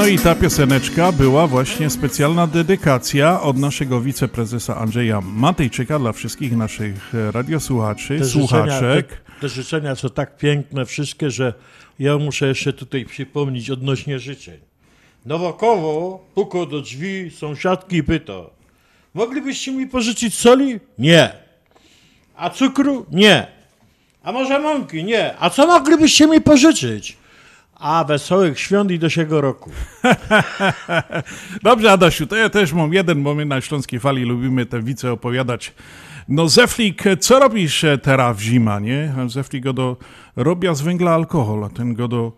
No i ta pioseneczka była właśnie specjalna dedykacja od naszego wiceprezesa Andrzeja Matejczyka dla wszystkich naszych e, radiosłuchaczy,
Te
słuchaczek.
Życzenia, te, te życzenia są tak piękne wszystkie, że ja muszę jeszcze tutaj przypomnieć odnośnie życzeń. Nowokowo puko do drzwi sąsiadki i pyta Moglibyście mi pożyczyć soli? Nie. A cukru? Nie. A może mąki? Nie. A co moglibyście mi pożyczyć? A wesołych świąt i do siego roku.
Dobrze, Adasiu, to ja też mam jeden, bo my na Śląskiej Fali lubimy te wice opowiadać. No Zeflik, co robisz e, teraz w zima, nie? Zeflik go do robia z węgla alkohol, a ten go do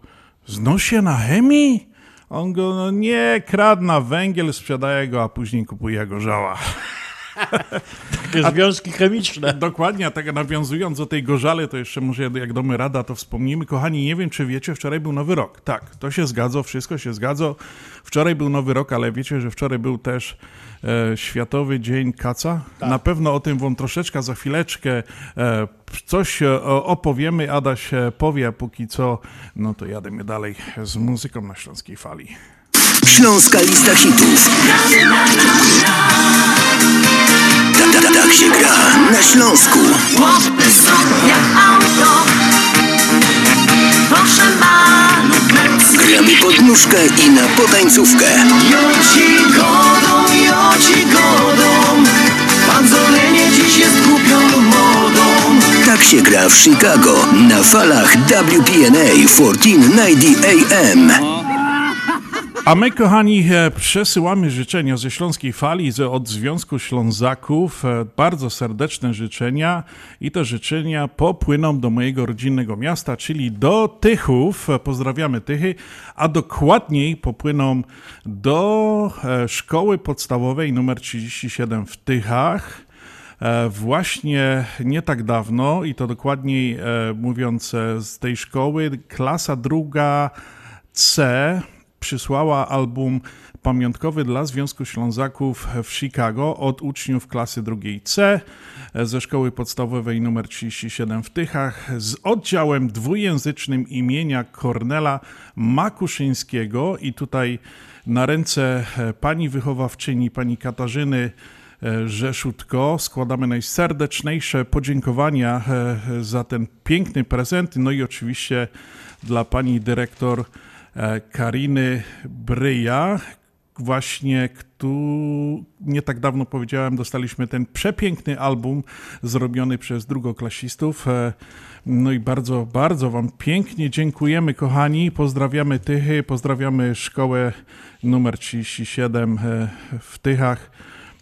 znosi na chemii? On go, no nie, kradna węgiel, sprzedaje go, a później kupuje go żała.
Takie związki chemiczne.
Dokładnie, a tak nawiązując do tej gorzale, to jeszcze może jak domy rada, to wspomnimy. Kochani, nie wiem, czy wiecie, wczoraj był Nowy Rok. Tak, to się zgadza, wszystko się zgadza. Wczoraj był Nowy Rok, ale wiecie, że wczoraj był też e, Światowy Dzień Kaca? Na pewno o tym wam troszeczkę za chwileczkę e, coś e, opowiemy. Adaś e, powie, a póki co, no to jademy dalej z muzyką na Śląskiej Fali.
Śląska lista hitów. Tak, się gra na Śląsku.
Jak auto Proszę panu
Gramy pod nóżkę i na potańcówkę.
Joci godą, joci godą Pan Zolenie dziś jest głupią modą
Tak się gra w Chicago na falach WPNA 1490 AM.
A my, kochani, e, przesyłamy życzenia ze Śląskiej Fali, od Związku Ślązaków. E, Bardzo serdeczne życzenia i te życzenia popłyną do mojego rodzinnego miasta, czyli do Tychów. E, Pozdrawiamy Tychy, a dokładniej popłyną do szkoły podstawowej numer 37 w Tychach. Właśnie nie tak dawno, i to dokładniej mówiąc z tej szkoły, klasa druga C przysłała album pamiątkowy dla Związku Ślązaków w Chicago od uczniów klasy drugiej C ze szkoły podstawowej nr 37 w Tychach z oddziałem dwujęzycznym imienia Kornela Makuszyńskiego i tutaj na ręce e, pani wychowawczyni, pani Katarzyny e, Rzeszutko. Składamy najserdeczniejsze podziękowania e, za ten piękny prezent. No i oczywiście dla pani dyrektor Kariny Bryja. Właśnie, tu nie tak dawno powiedziałem, dostaliśmy ten przepiękny album zrobiony przez drugoklasistów. E, No i bardzo, bardzo Wam pięknie dziękujemy, kochani. Pozdrawiamy Tychy, pozdrawiamy szkołę numer 37 e, w Tychach.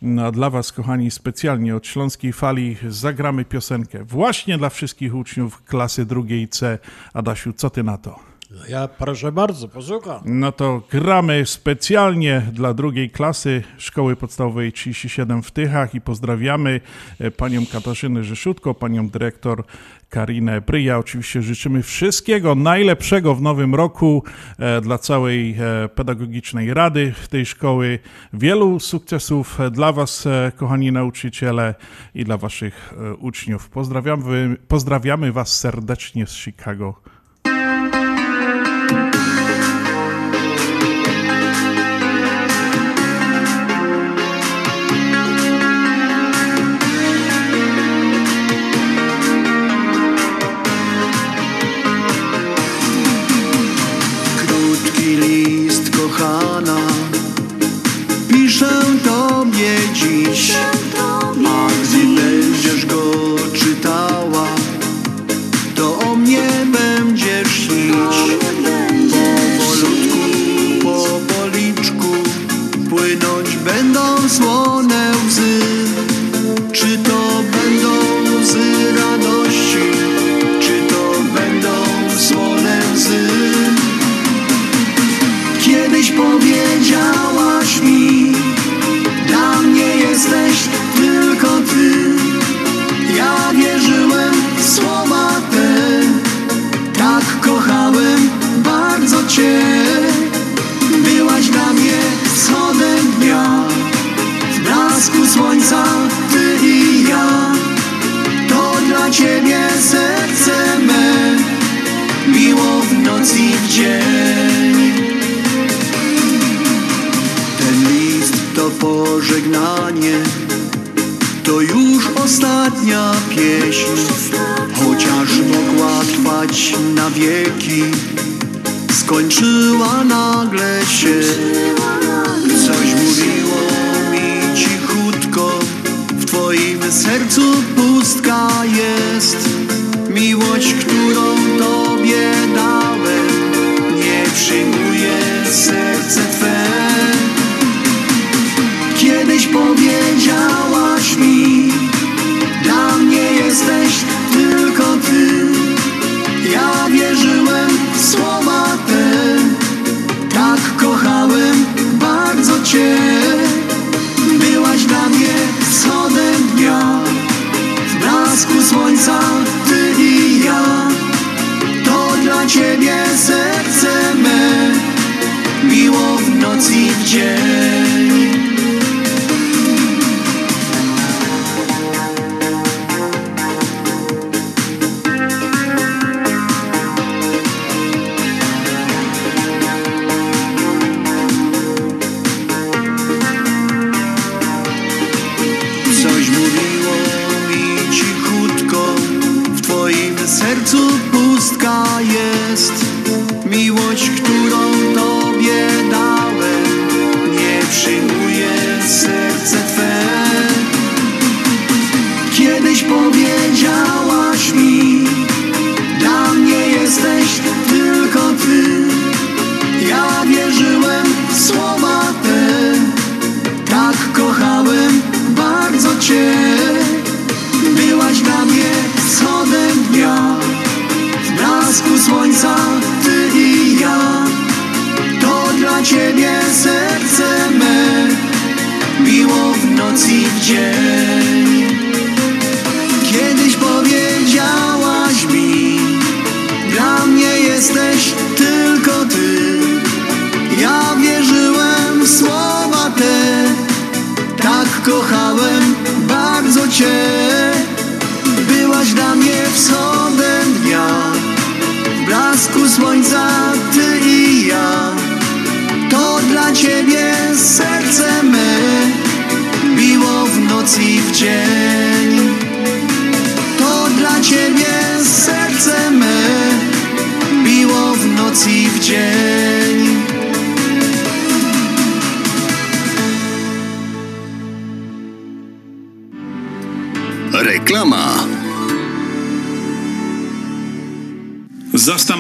No, a dla Was, kochani, specjalnie od Śląskiej Fali zagramy piosenkę właśnie dla wszystkich uczniów klasy drugiej C. Adasiu, co Ty na to?
No Ja proszę bardzo, posłucham.
No to gramy specjalnie dla drugiej klasy Szkoły Podstawowej 37 w Tychach i pozdrawiamy e, panią Katarzynę Rzeszutko, panią dyrektor Karinę Bryja. Oczywiście życzymy wszystkiego najlepszego w nowym roku e, dla całej e, pedagogicznej rady tej szkoły. Wielu sukcesów dla was, kochani nauczyciele i dla waszych uczniów. Pozdrawiamy, pozdrawiamy was serdecznie z Chicago.
kochana. Piszę tobie dziś. A gdy będziesz go czytała. To o mnie będziesz śnić. Powolutku, po policzku Płynąć będą słone łzy. Czy to jesteś tylko ty. Ja wierzyłem w słowa te, tak kochałem bardzo cię. Byłaś dla mnie wschodem dnia, w blasku słońca ty i ja. To dla ciebie serce me, miło w noc i w dzień. To pożegnanie, to już ostatnia pieśń, chociaż mogła trwać na wieki, skończyła nagle się. Coś mówiło mi cichutko, w twoim sercu pustka jest. Miłość, którą tobie dałem, nie przyjmuje serce twe. Powiedziałaś mi, dla mnie jesteś tylko ty. Ja wierzyłem w słowa te, tak kochałem bardzo cię. Byłaś dla mnie wschodem dnia, w blasku słońca ty i ja. To dla ciebie serce me, miło w noc i w dzień.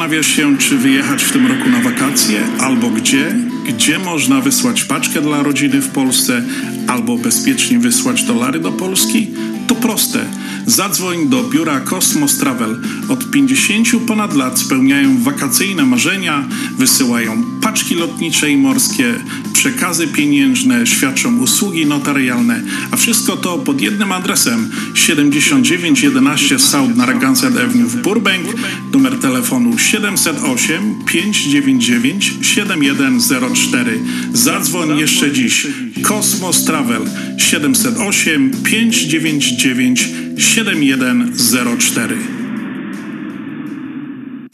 Zastanawiasz się, czy wyjechać w tym roku na wakacje, albo gdzie? Gdzie można wysłać paczkę dla rodziny w Polsce, albo bezpiecznie wysłać dolary do Polski? To proste. Zadzwoń do biura Cosmos Travel. Od 50 ponad lat spełniają wakacyjne marzenia, wysyłają paczki lotnicze i morskie, przekazy pieniężne, świadczą usługi notarialne, a wszystko to pod jednym adresem 7911 South Narragansett Avenue w Burbank, numer telefonu 708 599 7104. Zadzwoń jeszcze dziś. Kosmos Travel 708 599 7104.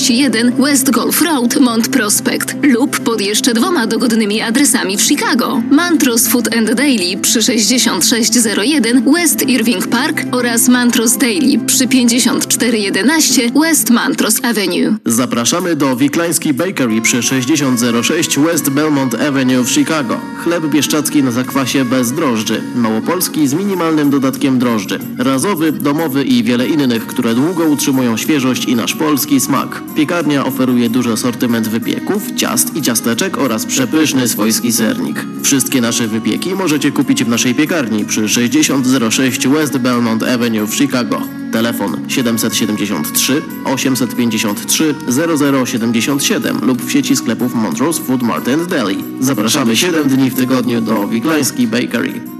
31 West Golf Road, Mont Prospect lub pod jeszcze dwoma dogodnymi adresami w Chicago. Mantros Food and Daily przy 6601 West Irving Park oraz Mantros Daily przy 5411 West Mantros Avenue.
Zapraszamy do Wiklański Bakery przy 6006 West Belmont Avenue w Chicago. Chleb bieszczacki na zakwasie bez drożdży. Małopolski z minimalnym dodatkiem drożdży. Razowy, domowy i wiele innych, które długo utrzymują świeżość i nasz polski smak. Piekarnia oferuje duży asortyment wypieków, ciast i ciasteczek oraz przepyszny swojski sernik. Wszystkie nasze wypieki możecie kupić w naszej piekarni przy 6006 West Belmont Avenue w Chicago. Telefon 773 853 0077 lub w sieci sklepów Montrose Food Mart and Deli. Zapraszamy 7 dni w tygodniu do Wiklański Bakery.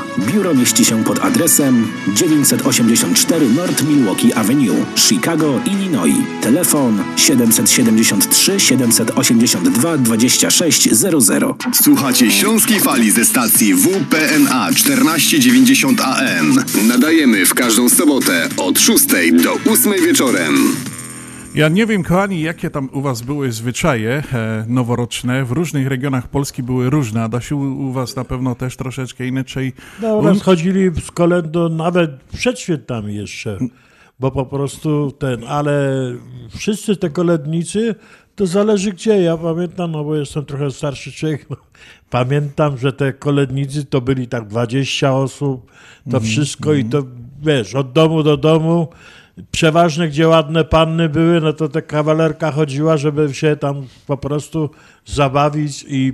Biuro mieści się pod adresem 984 North Milwaukee Avenue, Chicago, Illinois. Telefon 773 782 2600.
Słuchacie Śląskiej Fali ze stacji WPNA 1490 AM. Nadajemy w każdą sobotę od 6 do 8 wieczorem.
Ja nie wiem, kochani, jakie tam u was były zwyczaje e, noworoczne. W różnych regionach Polski były różne. Adasiu, u was na pewno też troszeczkę inaczej.
No, u nas chodzili z kolendą nawet przed świętami jeszcze, bo po prostu ten, ale wszyscy te kolędnicy, to zależy gdzie. Ja pamiętam, no bo jestem trochę starszy człowiek, pamiętam, że te kolędnicy to byli tak 20 osób, to
Mhm,
wszystko i to, wiesz, od domu do domu, przeważnie gdzie ładne panny były, no to ta kawalerka chodziła, żeby się tam po prostu zabawić i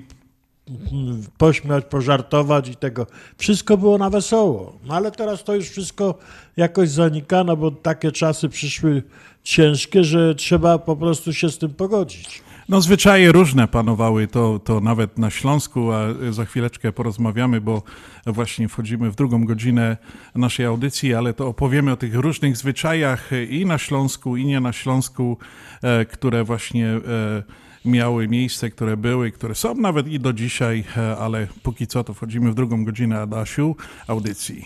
mm, pośmiać, pożartować i tego. Wszystko było na wesoło. No ale teraz to już wszystko jakoś zanika, no bo takie czasy przyszły ciężkie, że trzeba po prostu się z tym pogodzić.
No zwyczaje różne panowały, to, to nawet na Śląsku, a za chwileczkę porozmawiamy, bo właśnie wchodzimy w drugą godzinę naszej audycji, ale to opowiemy o tych różnych zwyczajach i na Śląsku, i nie na Śląsku, e, które właśnie e, miały miejsce, które były, które są nawet i do dzisiaj, e, ale póki co to wchodzimy w drugą godzinę Adasiu audycji.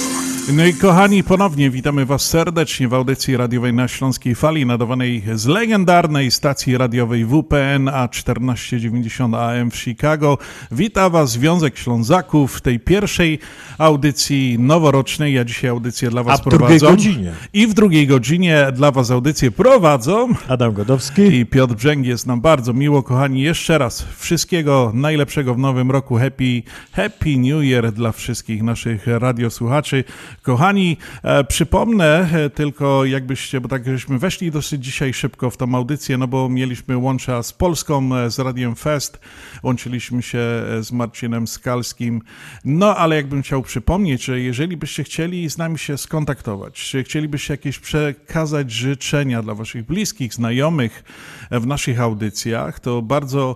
No i kochani, ponownie witamy Was serdecznie w audycji radiowej na Śląskiej Fali, nadawanej z legendarnej stacji radiowej WPN A1490 AM w Chicago. Wita Was Związek Ślązaków w tej pierwszej audycji noworocznej. Ja dzisiaj audycję dla Was
A w drugiej
prowadzę.
godzinie.
I w drugiej godzinie dla Was audycję prowadzą
Adam Godowski
i Piotr Brzęk. Jest nam bardzo miło, kochani. Jeszcze raz wszystkiego najlepszego w nowym roku. Happy, happy New Year dla wszystkich naszych radiosłuchaczy. Kochani, e, przypomnę e, tylko jakbyście, bo tak żeśmy weszli dosyć dzisiaj szybko w tą audycję, no bo mieliśmy łącza z Polską, e, z Radiem Fest, łączyliśmy się z Marcinem Skalskim, no ale jakbym chciał przypomnieć, że jeżeli byście chcieli z nami się skontaktować, czy chcielibyście jakieś przekazać życzenia dla waszych bliskich, znajomych w naszych audycjach, to bardzo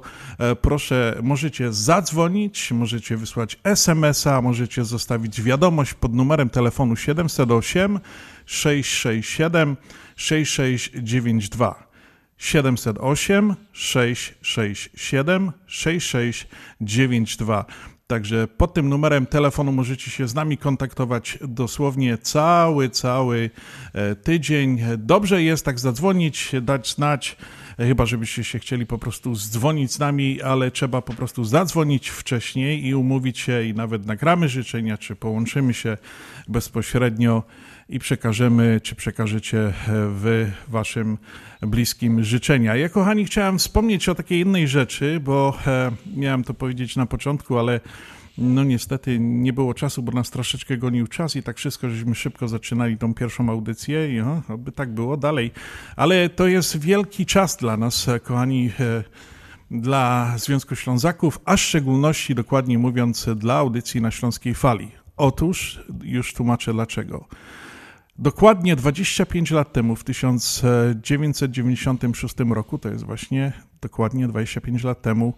proszę, możecie zadzwonić, możecie wysłać SMS-a, możecie zostawić wiadomość pod numerem telefonu 708 667 6692. 708 667 6692. Także pod tym numerem telefonu możecie się z nami kontaktować dosłownie cały, cały e, tydzień. Dobrze jest tak zadzwonić, dać znać, e, chyba żebyście się chcieli po prostu zdzwonić z nami, ale trzeba po prostu zadzwonić wcześniej i umówić się i nawet nagramy życzenia, czy połączymy się bezpośrednio i przekażemy, czy przekażecie e, wy waszym bliskim życzenia. Ja, kochani, chciałem wspomnieć o takiej innej rzeczy, bo e, miałem to powiedzieć na początku, ale No niestety nie było czasu, bo nas troszeczkę gonił czas i tak wszystko, żeśmy szybko zaczynali tą pierwszą audycję i tak było dalej. Ale to jest wielki czas dla nas, e, kochani, dla Związku Ślązaków, a w szczególności, dokładnie mówiąc, dla audycji na Śląskiej Fali. Otóż, już tłumaczę dlaczego. Dokładnie 25 lat temu, w 1996 roku, to jest właśnie dokładnie 25 lat temu,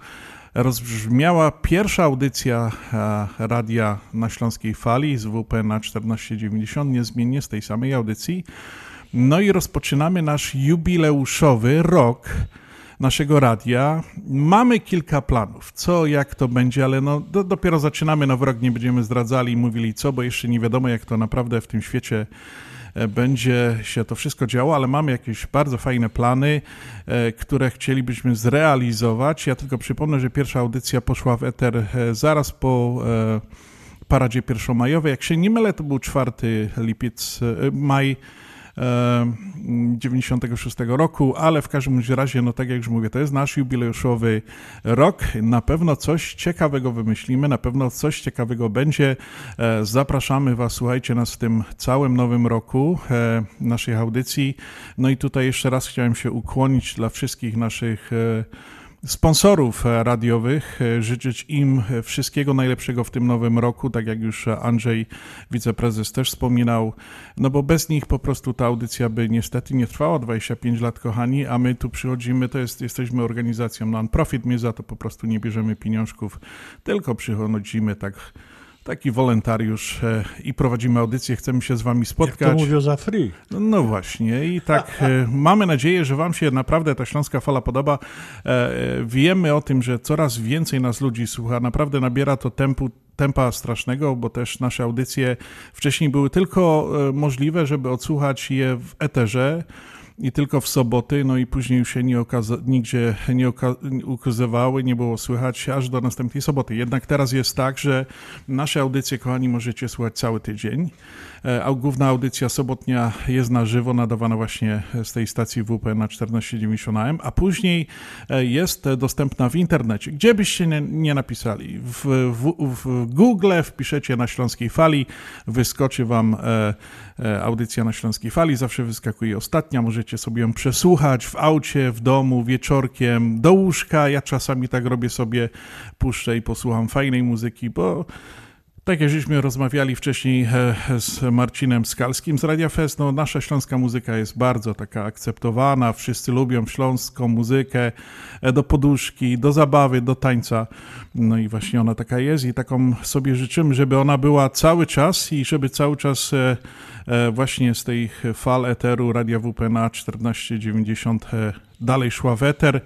rozbrzmiała pierwsza audycja e, radia na Śląskiej Fali z WP na 1490, niezmiennie z tej samej audycji. No i rozpoczynamy nasz jubileuszowy rok naszego radia. Mamy kilka planów, co, jak to będzie, ale no, do, dopiero zaczynamy nowy rok, nie będziemy zdradzali i mówili co, bo jeszcze nie wiadomo, jak to naprawdę w tym świecie będzie się to wszystko działo, ale mamy jakieś bardzo fajne plany, e, które chcielibyśmy zrealizować. Ja tylko przypomnę, że pierwsza audycja poszła w eter e, zaraz po paradzie pierwszomajowej. Jak się nie mylę, to był 4 lipiec, maj 96 roku, ale w każdym razie, no tak jak już mówię, to jest nasz jubileuszowy rok. Na pewno coś ciekawego wymyślimy, na pewno coś ciekawego będzie. E, zapraszamy Was, słuchajcie nas w tym całym nowym roku e, naszej audycji. No i tutaj jeszcze raz chciałem się ukłonić dla wszystkich naszych e, sponsorów e, radiowych, e, życzyć im wszystkiego najlepszego w tym nowym roku, tak jak już Andrzej, wiceprezes, też wspominał, no bo bez nich po prostu ta audycja by niestety nie trwała 25 lat, kochani, a my tu przychodzimy, to jest, jesteśmy organizacją non-profit, my za to po prostu nie bierzemy pieniążków, tylko przychodzimy tak taki wolontariusz e, i prowadzimy audycję, chcemy się z wami spotkać. Jak
to mówią za free.
No, no właśnie i tak e, mamy nadzieję, że wam się naprawdę ta Śląska Fala podoba. E, wiemy o tym, że coraz więcej nas ludzi słucha, naprawdę nabiera to tempu, tempa strasznego, bo też nasze audycje wcześniej były tylko możliwe, żeby odsłuchać je w eterze i tylko w soboty, no i później już się nie okaza- nigdzie nie ukazywały, nie było słychać aż do następnej soboty. Jednak teraz jest tak, że nasze audycje, kochani, możecie słuchać cały tydzień. E, główna audycja sobotnia jest na żywo, nadawana właśnie z tej stacji WP na 1490 AM, a później e, jest dostępna w internecie. Gdzie byście nie, nie napisali? W, w, w, Google wpiszecie na Śląskiej Fali, wyskoczy wam e, audycja na Śląskiej Fali, zawsze wyskakuje ostatnia, możecie sobie ją przesłuchać w aucie, w domu, wieczorkiem, do łóżka. Ja czasami tak robię sobie, puszczę i posłucham fajnej muzyki, bo tak jak żeśmy rozmawiali wcześniej e, z Marcinem Skalskim z Radia Fest, no nasza śląska muzyka jest bardzo taka akceptowana, wszyscy lubią śląską muzykę, e, do poduszki, do zabawy, do tańca. No i właśnie ona taka jest i taką sobie życzymy, żeby ona była cały czas i żeby cały czas e, właśnie z tej fal eteru Radia WP na 1490 dalej szła w eter.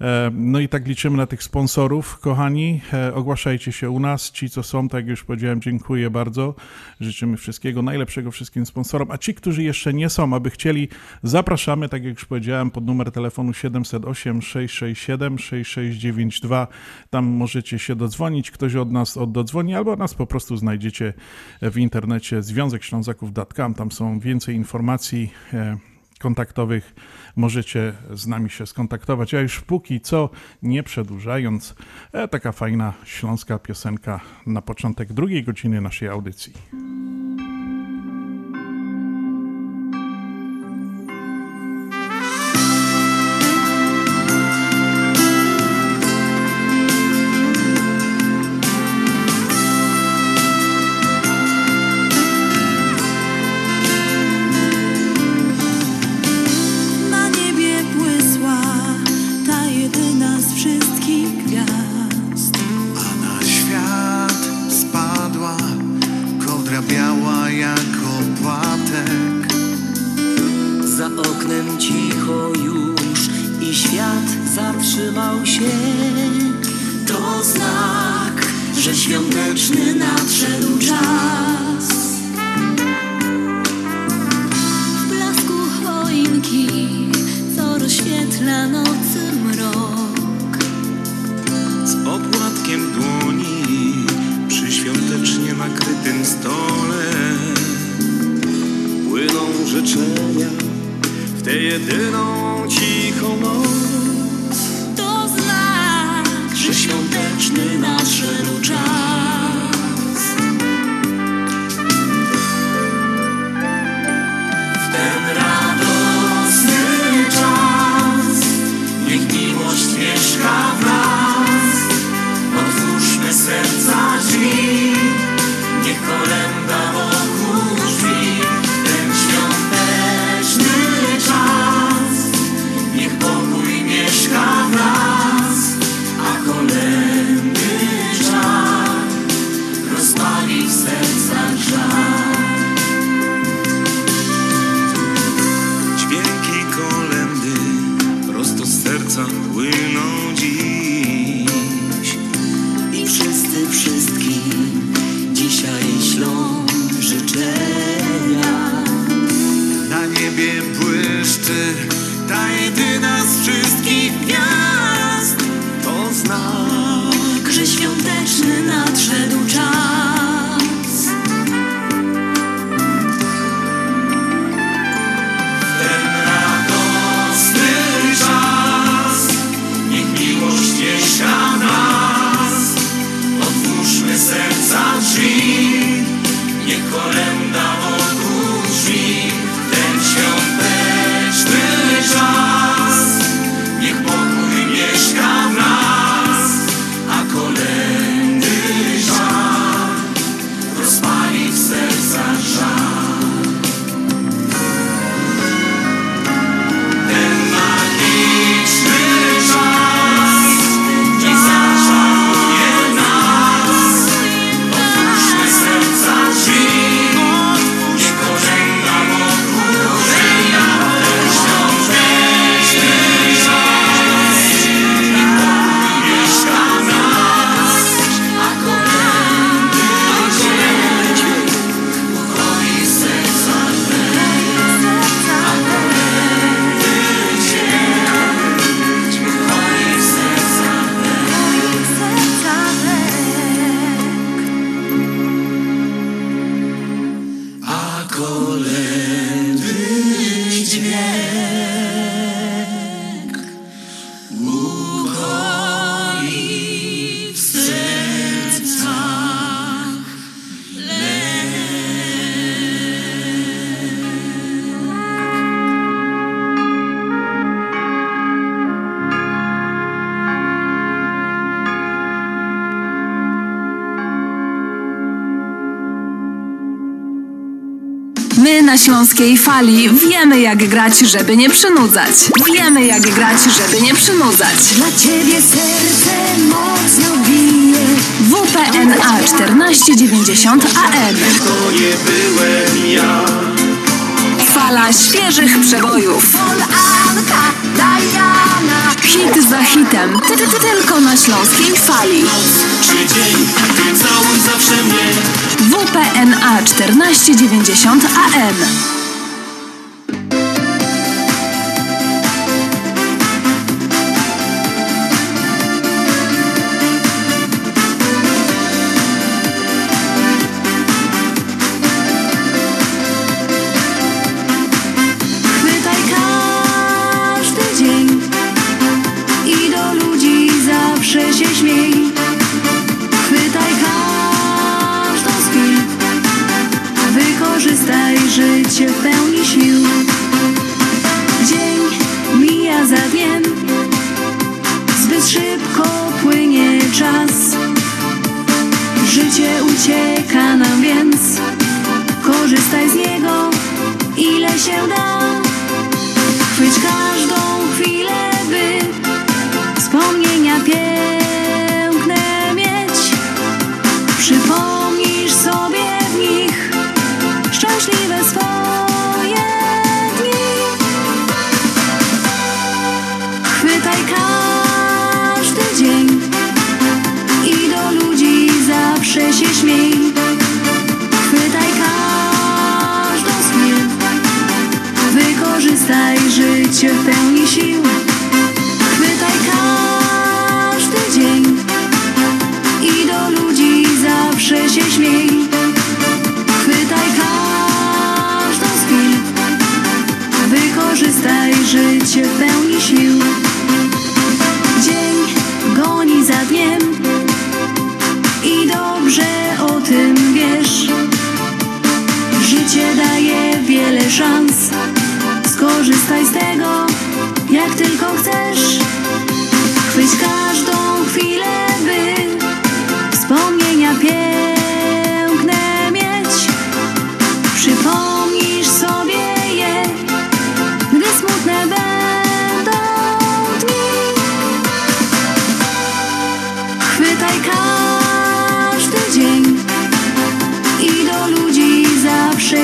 E, no i tak liczymy na tych sponsorów, kochani. E, ogłaszajcie się u nas. Ci, co są, tak jak już powiedziałem, dziękuję bardzo. Życzymy wszystkiego najlepszego wszystkim sponsorom. A ci, którzy jeszcze nie są, aby chcieli, zapraszamy, tak jak już powiedziałem, pod numer telefonu 708 667 6692. Tam możecie się dodzwonić. Ktoś od nas oddozwoni, albo nas po prostu znajdziecie w internecie związekślązaków.com. Tam są więcej informacji e, kontaktowych możecie z nami się skontaktować. A już póki co, nie przedłużając, e, taka fajna śląska piosenka na początek drugiej godziny naszej audycji.
Polskiej Fali wiemy jak grać, żeby nie przynudzać. Wiemy jak grać, żeby nie przynudzać.
Dla ciebie serce mocno bije.
WPNA 1490 AM.
To nie byłem ja.
Fala świeżych przebojów. Hit za hitem, ty, ty, ty, tylko na Śląskiej Fali.
Czy dzień, zawsze mnie.
WPNA 1490 AM.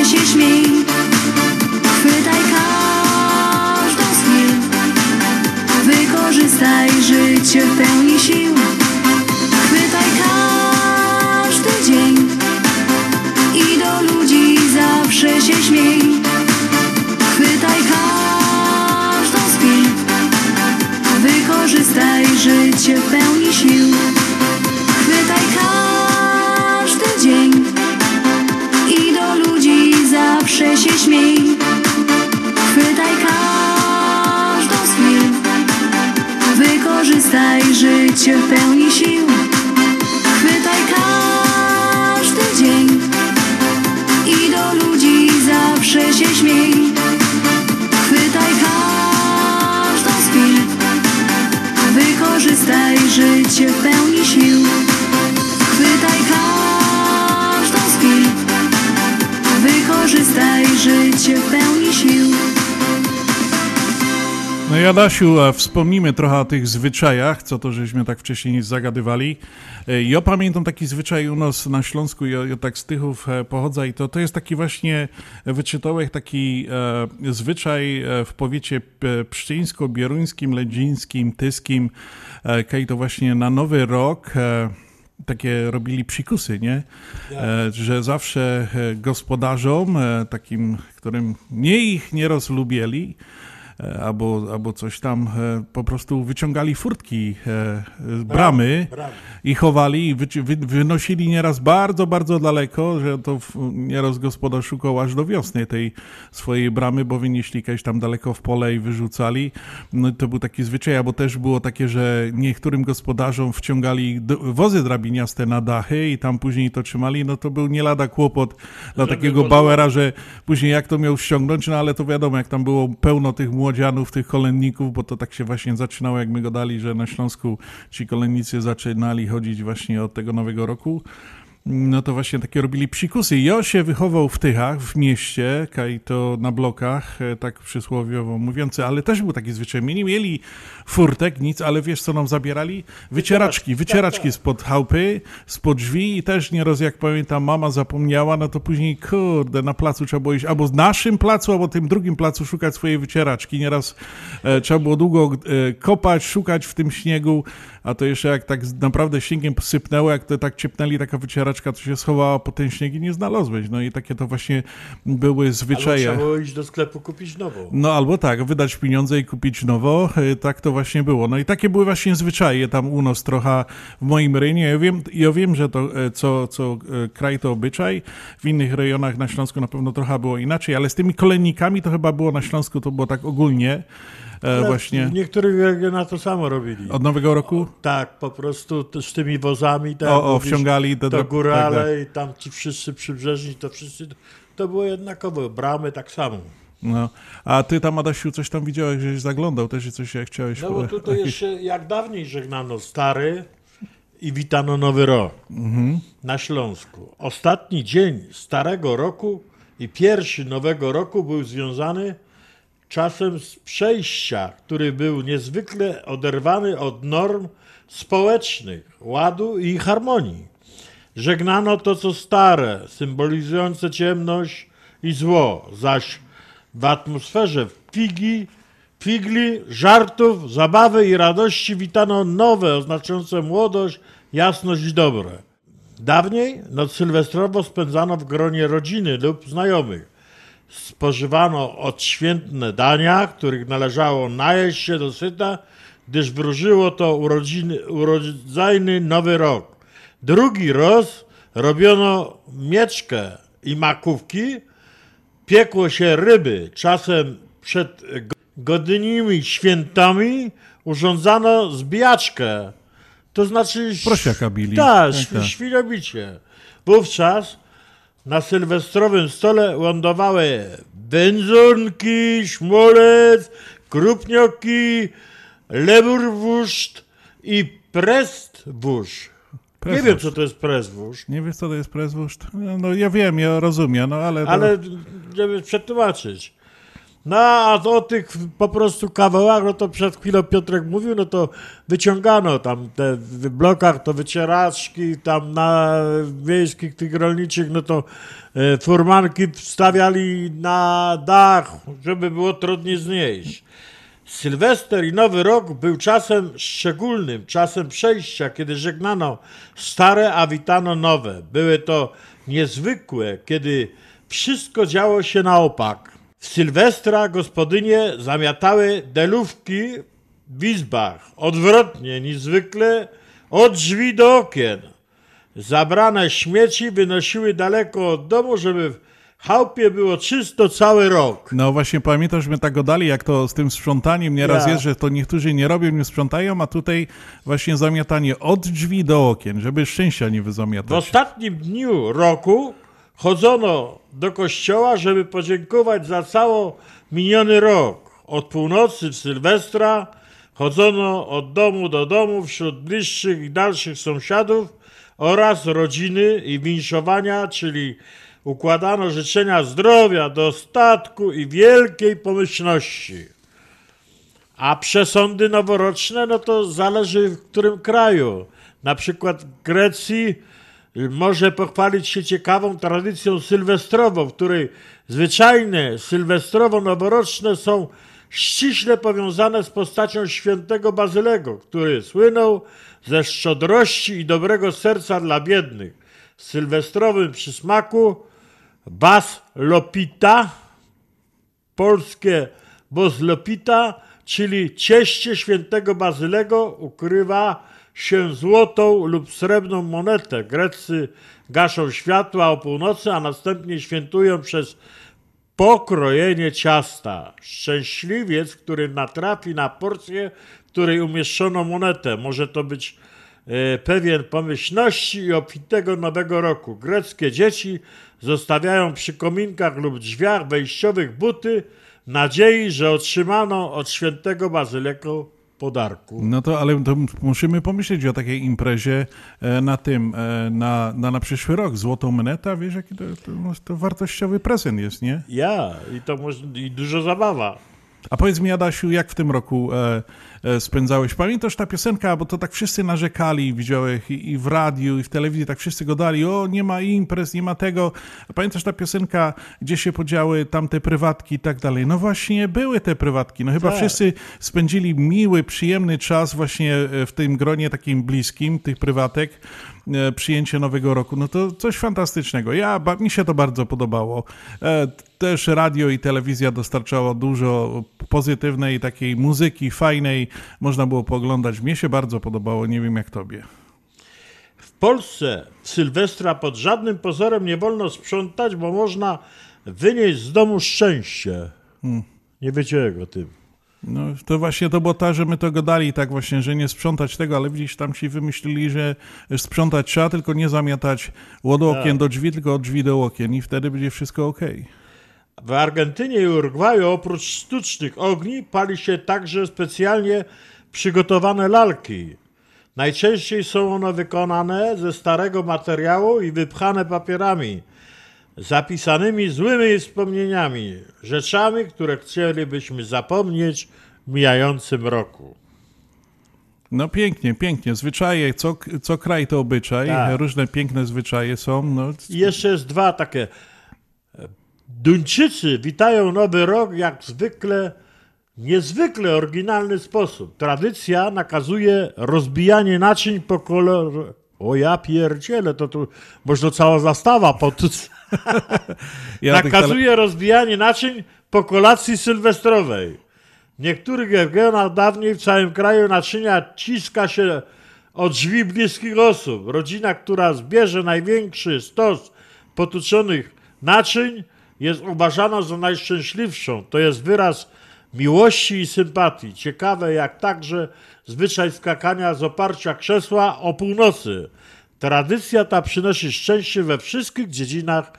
Zawsze się śmiej Chwytaj każdą z nich. Wykorzystaj życie w pełni. Wykorzystaj życie w pełni sił.
No i Adasiu, a wspomnimy trochę o tych zwyczajach, co to żeśmy tak wcześniej zagadywali. E, Ja pamiętam taki zwyczaj u nas na Śląsku, ja, ja tak z Tychów e, pochodzę i to, to jest taki właśnie wyczytołek, taki e, zwyczaj e, w powiecie pszczyńsko-bieruńskim, ledzińskim, tyskim, e, kaj to właśnie na Nowy Rok e, takie robili psikusy, nie? E, że zawsze gospodarzom, takim, którym nie ich nieraz lubieli, e, albo, albo coś tam, e, po prostu wyciągali furtki, e, e, bramy i chowali i wynosili nieraz bardzo, bardzo daleko, że to nieraz gospodarz szukał aż do wiosny tej swojej bramy, bo wynieśli kiedyś tam daleko w pole i wyrzucali. No to był taki zwyczaj, bo też było takie, że niektórym gospodarzom wciągali wozy drabiniaste na dachy i tam później to trzymali, no to był nie lada kłopot dla
Żeby
takiego Bauera, że później jak to miał ściągnąć, no ale to wiadomo, jak tam było pełno tych młodzianów, tych kolędników, bo to tak się właśnie zaczynało, jak my go dali, że na Śląsku ci kolędnicy zaczynali chodzić właśnie od tego Nowego Roku. No to właśnie takie robili psikusy. Ja się wychował w Tychach, w mieście, kaj to na blokach, e, tak przysłowiowo mówiący, ale też był taki zwyczaj. My nie mieli furtek, nic, ale wiesz co nam zabierali? Wycieraczki, wycieraczki spod chałupy, spod drzwi i też nieraz, jak pamiętam, mama zapomniała, no to później, kurde, na placu trzeba było iść, albo z naszym placu, albo tym drugim placu szukać swojej wycieraczki. Nieraz e, trzeba było długo e, kopać, szukać w tym śniegu, a to jeszcze jak tak naprawdę śniegiem sypnęło, jak to tak ciepnęli, taka wycieraczka, to się schowała po ten śnieg i nie znalazłeś. No i takie to właśnie były
Albo
zwyczaje.
trzeba było iść do sklepu kupić nową.
No albo tak, wydać pieniądze i kupić nowo, e, tak to właśnie było. No i takie były właśnie zwyczaje tam u nas trochę w moim rejonie. Ja wiem, ja wiem że to e, co, co e, kraj to obyczaj, w innych rejonach na Śląsku na pewno trochę było inaczej, ale z tymi kolejnikami to chyba było na Śląsku, to było tak ogólnie
Ale
właśnie
W niektórych regionach to samo robili.
od Nowego Roku.
Tak, po prostu z tymi wozami. Tak,
O, o,
mówisz,
wciągali do- do-
górale
tak, tak.
i tam ci wszyscy przybrzeżni, to wszyscy, to było jednakowo. Bramy tak samo.
No. A ty tam, Adasiu, coś tam widziałeś, żeś zaglądał też i coś jak chciałeś...
No bo tutaj jeszcze jak dawniej żegnano stary i witano nowy rok
Mhm.
na Śląsku. Ostatni dzień starego roku i pierwszy nowego roku był związany czasem z przejścia, który był niezwykle oderwany od norm społecznych, ładu i harmonii. Żegnano to, co stare, symbolizujące ciemność i zło, zaś w atmosferze figi, figli, żartów, zabawy i radości witano nowe, oznaczające młodość, jasność i dobre. Dawniej noc sylwestrową spędzano w gronie rodziny lub znajomych. Spożywano odświętne dania, których należało najeść się dosyta, gdyż wróżyło to urodziny, urodzajny nowy rok. Drugi roz robiono mieczkę i makówki, piekło się ryby. Czasem przed go- godnymi świętami urządzano zbijaczkę. To znaczy...
Prosiaka bili.
Tak,
Tak,
tak,
tak.
świnobicie. Wówczas na sylwestrowym stole lądowały wędzonki, szmolec, krupnioki, leburwuszt i prestwurz. Nie wiem, co to jest prestwurz,
Nie wiesz, co to jest prezwóżd? No ja wiem, ja rozumiem, no ale... To...
ale żeby przetłumaczyć. No a o tych po prostu kawałach, no to przed chwilą Piotrek mówił, no to wyciągano tam te w blokach, to wycieraczki, tam na wiejskich tych rolniczych, no to e, furmanki wstawiali na dach, żeby było trudniej znieść. Sylwester i Nowy Rok był czasem szczególnym, czasem przejścia, kiedy żegnano stare, a witano nowe. Były to niezwykłe, kiedy wszystko działo się na opak. W Sylwestra gospodynie zamiatały delówki w izbach odwrotnie niż zwykle od drzwi do okien. Zabrane śmieci wynosiły daleko od domu, żeby w chałupie było czysto cały rok.
No właśnie pamiętam, że my tak gadali, jak to z tym sprzątaniem nieraz
Ja.
jest, że to niektórzy nie robią, nie sprzątają, a tutaj właśnie zamiatanie od drzwi do okien, żeby szczęścia nie
W
wyzamiatać.
ostatnim dniu roku chodzono do kościoła, żeby podziękować za cały miniony rok. Od północy w Sylwestra chodzono od domu do domu wśród bliższych i dalszych sąsiadów oraz rodziny i winszowania, czyli układano życzenia zdrowia, dostatku i wielkiej pomyślności. A przesądy noworoczne, no to zależy w którym kraju. Na przykład w Grecji może pochwalić się ciekawą tradycją sylwestrową, w której zwyczajne sylwestrowo-noworoczne są ściśle powiązane z postacią świętego Bazylego, który słynął ze szczodrości i dobrego serca dla biednych. W sylwestrowym przysmaku Bas Lopita, polskie Bozlopita, czyli cieście świętego Bazylego ukrywa się złotą lub srebrną monetę. Greccy gaszą światła o północy, a następnie świętują przez pokrojenie ciasta. Szczęśliwiec, który natrafi na porcję, w której umieszczono monetę. Może to być e, pewien pomyślności i obfitego nowego roku. Greckie dzieci zostawiają przy kominkach lub drzwiach wejściowych buty nadziei, że otrzymano od świętego Bazyleko
No to, ale to musimy pomyśleć o takiej imprezie e, na tym, e, na, na, na przyszły rok. Złotą moneta, wiesz, jaki to, to, to wartościowy prezent jest, nie?
Ja, i to moż, i dużo zabawa.
A powiedz mi, Adasiu, jak w tym roku e, spędzałeś? Pamiętasz ta piosenka, bo to tak wszyscy narzekali, widziałem i, w radiu, i w telewizji, tak wszyscy gadali, o nie ma imprez, nie ma tego. Pamiętasz ta piosenka, gdzie się podziały tamte prywatki i tak dalej? No właśnie, były te prywatki. No chyba
Tak.
wszyscy spędzili miły, przyjemny czas właśnie e, w tym gronie takim bliskim, tych prywatek, e, przyjęcie Nowego Roku. No to coś fantastycznego. Ja, mi się to bardzo podobało. E, też radio i telewizja dostarczało dużo pozytywnej takiej muzyki, fajnej. Można było pooglądać. Mnie się bardzo podobało, nie wiem jak tobie.
W Polsce Sylwestra pod żadnym pozorem nie wolno sprzątać, bo można wynieść z domu szczęście.
Hmm.
Nie wiecie jak o tym.
No to właśnie to było tak, że my to gadali tak właśnie, że nie sprzątać tego, ale widzisz, tam ci wymyślili, że sprzątać trzeba, tylko nie zamiatać od okien
Tak.
do drzwi, tylko od drzwi do okien i wtedy będzie wszystko okej.
W Argentynie i Urugwaju oprócz sztucznych ogni pali się także specjalnie przygotowane lalki. Najczęściej są one wykonane ze starego materiału i wypchane papierami, zapisanymi złymi wspomnieniami, rzeczami, które chcielibyśmy zapomnieć w mijającym roku.
No pięknie, pięknie. Zwyczaje, co, co kraj to obyczaj,
Tak.
różne piękne zwyczaje są. No,
I jeszcze jest dwa takie. Duńczycy witają Nowy Rok jak zwykle, niezwykle oryginalny sposób. Tradycja nakazuje rozbijanie naczyń po kolorze. O ja pierdzielę, to tu można cała zastawa pod...
Ja
nakazuje rozbijanie naczyń po kolacji sylwestrowej. W niektórych regionach dawniej w całym kraju naczynia ciska się od drzwi bliskich osób. Rodzina, która zbierze największy stos potłuczonych naczyń, jest uważana za najszczęśliwszą. To jest wyraz miłości i sympatii. Ciekawe, jak także zwyczaj skakania z oparcia krzesła o północy. Tradycja ta przynosi szczęście we wszystkich dziedzinach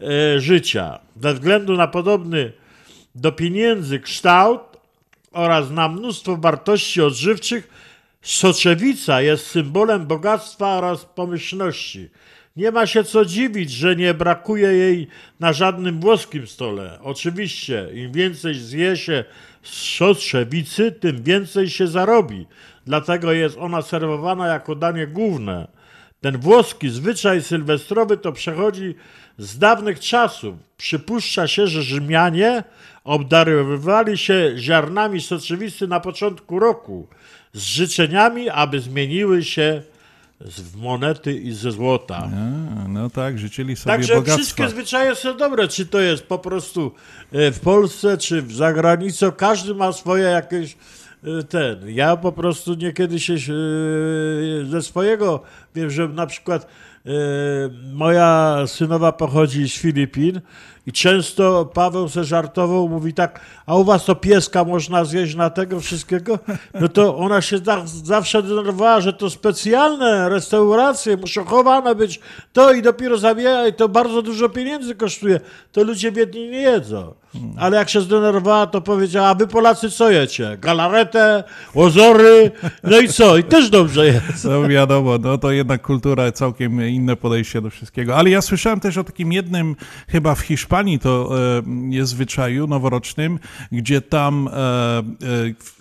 e, życia. Ze względu na podobny do pieniędzy kształt oraz na mnóstwo wartości odżywczych, soczewica jest symbolem bogactwa oraz pomyślności. Nie ma się co dziwić, że nie brakuje jej na żadnym włoskim stole. Oczywiście, im więcej zje się soczewicy, tym więcej się zarobi. Dlatego jest ona serwowana jako danie główne. Ten włoski zwyczaj sylwestrowy to przechodzi z dawnych czasów. Przypuszcza się, że Rzymianie obdarowywali się ziarnami soczewicy na początku roku z życzeniami, aby zmieniły się z- monety i ze złota.
A, no tak, życzyli sobie
Także
bogactwa.
wszystkie zwyczaje są dobre, czy to jest po prostu e, w Polsce, czy w zagranicy, każdy ma swoje jakieś y, ten, ja po prostu niekiedy się y, ze swojego, wiem, że na przykład moja synowa pochodzi z Filipin i często Paweł se żartował, mówi tak, a u was to pieska można zjeść na tego wszystkiego? No to ona się zawsze denerwowała, że to specjalne restauracje, muszą chowane być to i dopiero zabija i to bardzo dużo pieniędzy kosztuje. To ludzie biedni nie jedzą. Ale jak się zdenerwowała, to powiedziała, a wy Polacy co jecie? Galaretę, ozory, no i co? I też dobrze jest.
No wiadomo, no to jednak kultura, całkiem inne podejście do wszystkiego. Ale ja słyszałem też o takim jednym, chyba w Hiszpanii to e, jest zwyczaju noworocznym, gdzie tam e, e,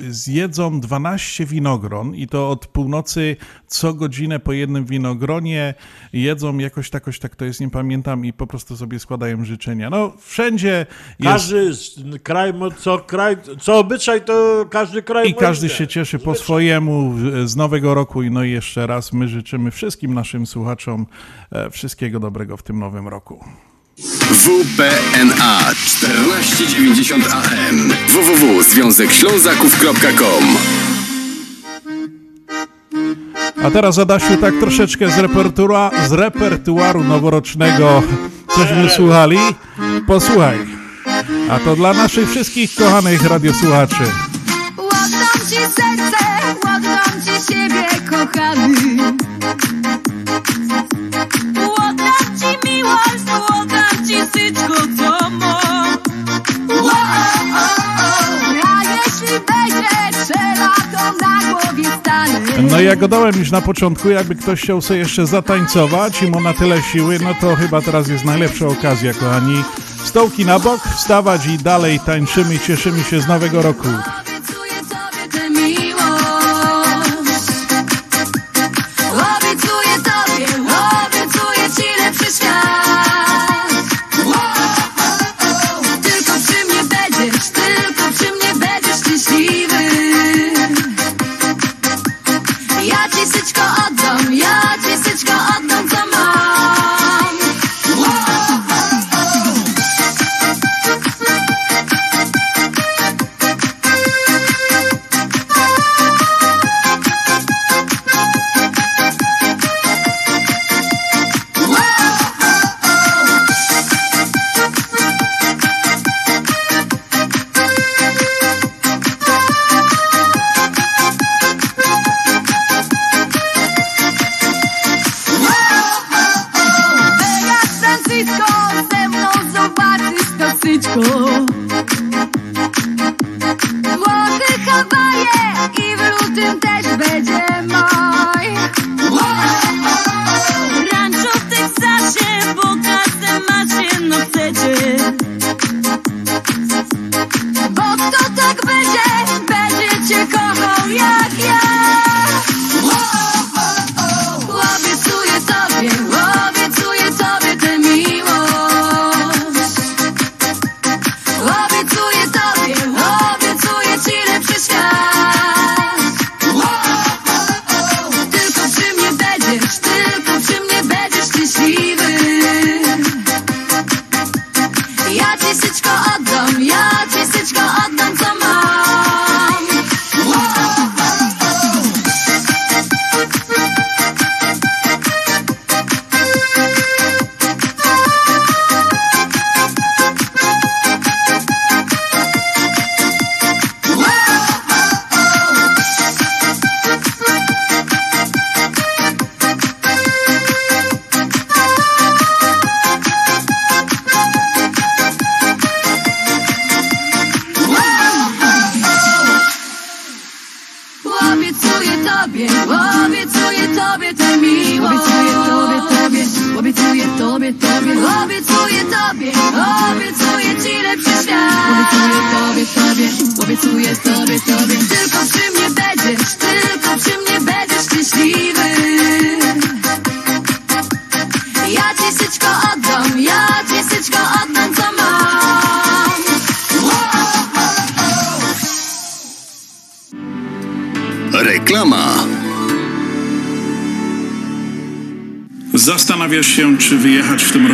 zjedzą 12 winogron i to od północy co godzinę po jednym winogronie jedzą jakoś takoś, tak to jest, nie pamiętam i po prostu sobie składają życzenia. No wszędzie jest...
Każdy kraj, co kraj, co obyczaj, to każdy kraj
I każdy się cieszy po swojemu z Nowego Roku. I no i jeszcze raz my życzymy wszystkim naszym słuchaczom wszystkiego dobrego w tym nowym roku.
WPNA 1490 AM www.związekślązaków.com
A teraz Adasiu tak troszeczkę z, repertua z repertuaru noworocznego cośmy słuchali. Posłuchaj. A to dla naszych wszystkich kochanych radiosłuchaczy.
Oddam ci serce, oddam ci siebie, kochany. Oddam ci miłość, wszystko, co mam. A jeśli będzie trzeba, to na głowie.
No ja go dałem już na początku, jakby ktoś chciał sobie jeszcze zatańcować i ma na tyle siły, no to chyba teraz jest najlepsza okazja, kochani. Stołki na bok, wstawać i dalej tańczymy i cieszymy się z Nowego Roku.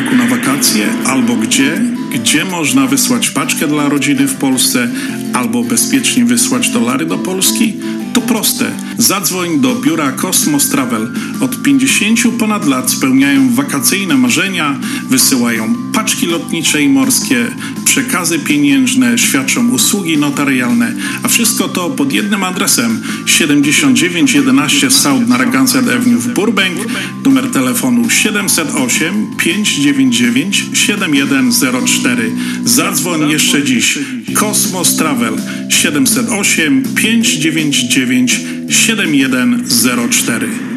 Roku na wakacje, albo gdzie? Gdzie można wysłać paczkę dla rodziny w Polsce,
albo bezpiecznie wysłać dolary do Polski? Proste. Zadzwoń do biura Cosmos Travel. Od 50 ponad lat spełniają wakacyjne marzenia, wysyłają paczki lotnicze i morskie, przekazy pieniężne, świadczą usługi notarialne, a wszystko to pod jednym adresem 7911 South Narragansett Avenue w Burbank, numer telefonu 708 599 7104. Zadzwoń jeszcze dziś. Cosmos Travel 708 599 7104.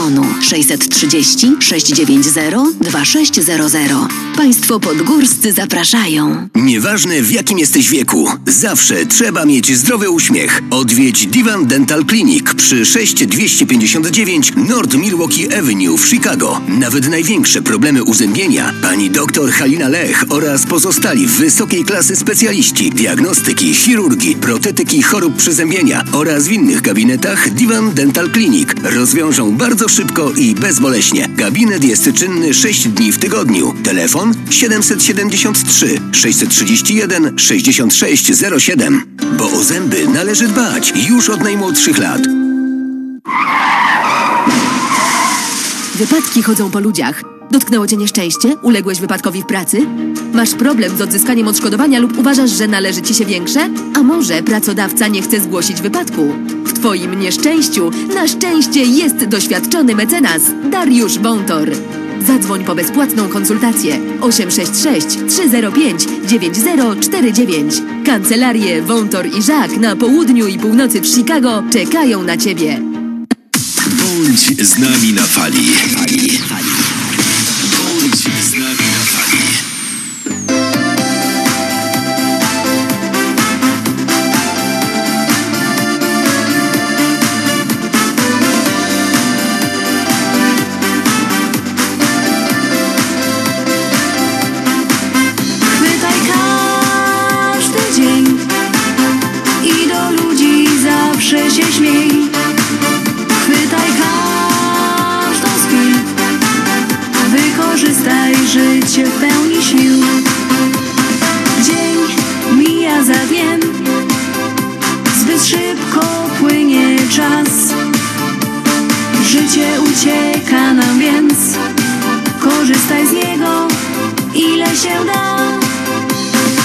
630 690 2600. Państwo podgórscy zapraszają.
Nieważne w jakim jesteś wieku, zawsze trzeba mieć zdrowy uśmiech. Odwiedź Divan Dental Clinic przy 6259 North Milwaukee Avenue w Chicago. Nawet największe problemy uzębienia pani dr Halina Lech oraz pozostali wysokiej klasy specjaliści diagnostyki, chirurgii, protetyki chorób przyzębienia oraz w innych gabinetach Divan Dental Clinic rozwiążą bardzo szybko i bezboleśnie. Gabinet jest czynny 6 dni w tygodniu. Telefon 773 631 6607. Bo o zęby należy dbać już od najmłodszych lat.
Wypadki chodzą po ludziach. Dotknęło cię nieszczęście? Uległeś wypadkowi w pracy? Masz problem z odzyskaniem odszkodowania lub uważasz, że należy ci się większe? A może pracodawca nie chce zgłosić wypadku? W twoim nieszczęściu na szczęście jest doświadczony mecenas Dariusz Wątor. Zadzwoń po bezpłatną konsultację 866 305 9049. Kancelarie Wątor i Żak na południu i północy w Chicago czekają na ciebie.
Bądź z nami na fali. fali, fali. Bądź z
życie w pełni sił. Dzień mija za dniem, zbyt szybko płynie czas. Życie ucieka nam więc, korzystaj z niego ile się da.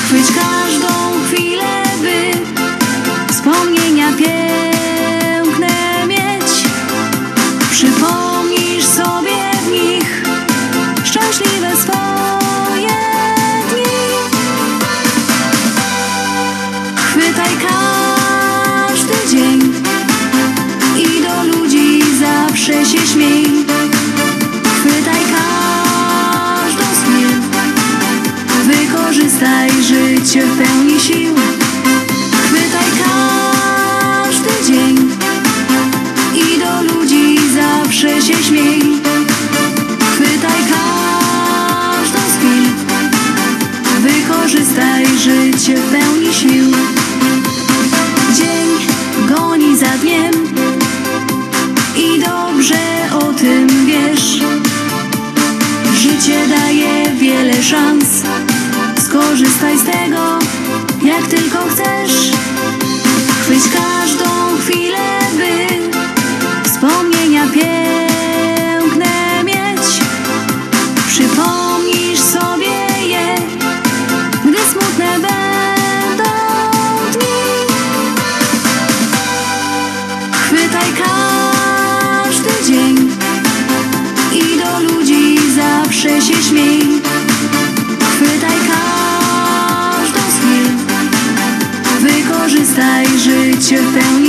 Chwyć każdą chwilę, by wspomnienia piękne wykorzystaj życie w pełni sił. Życie w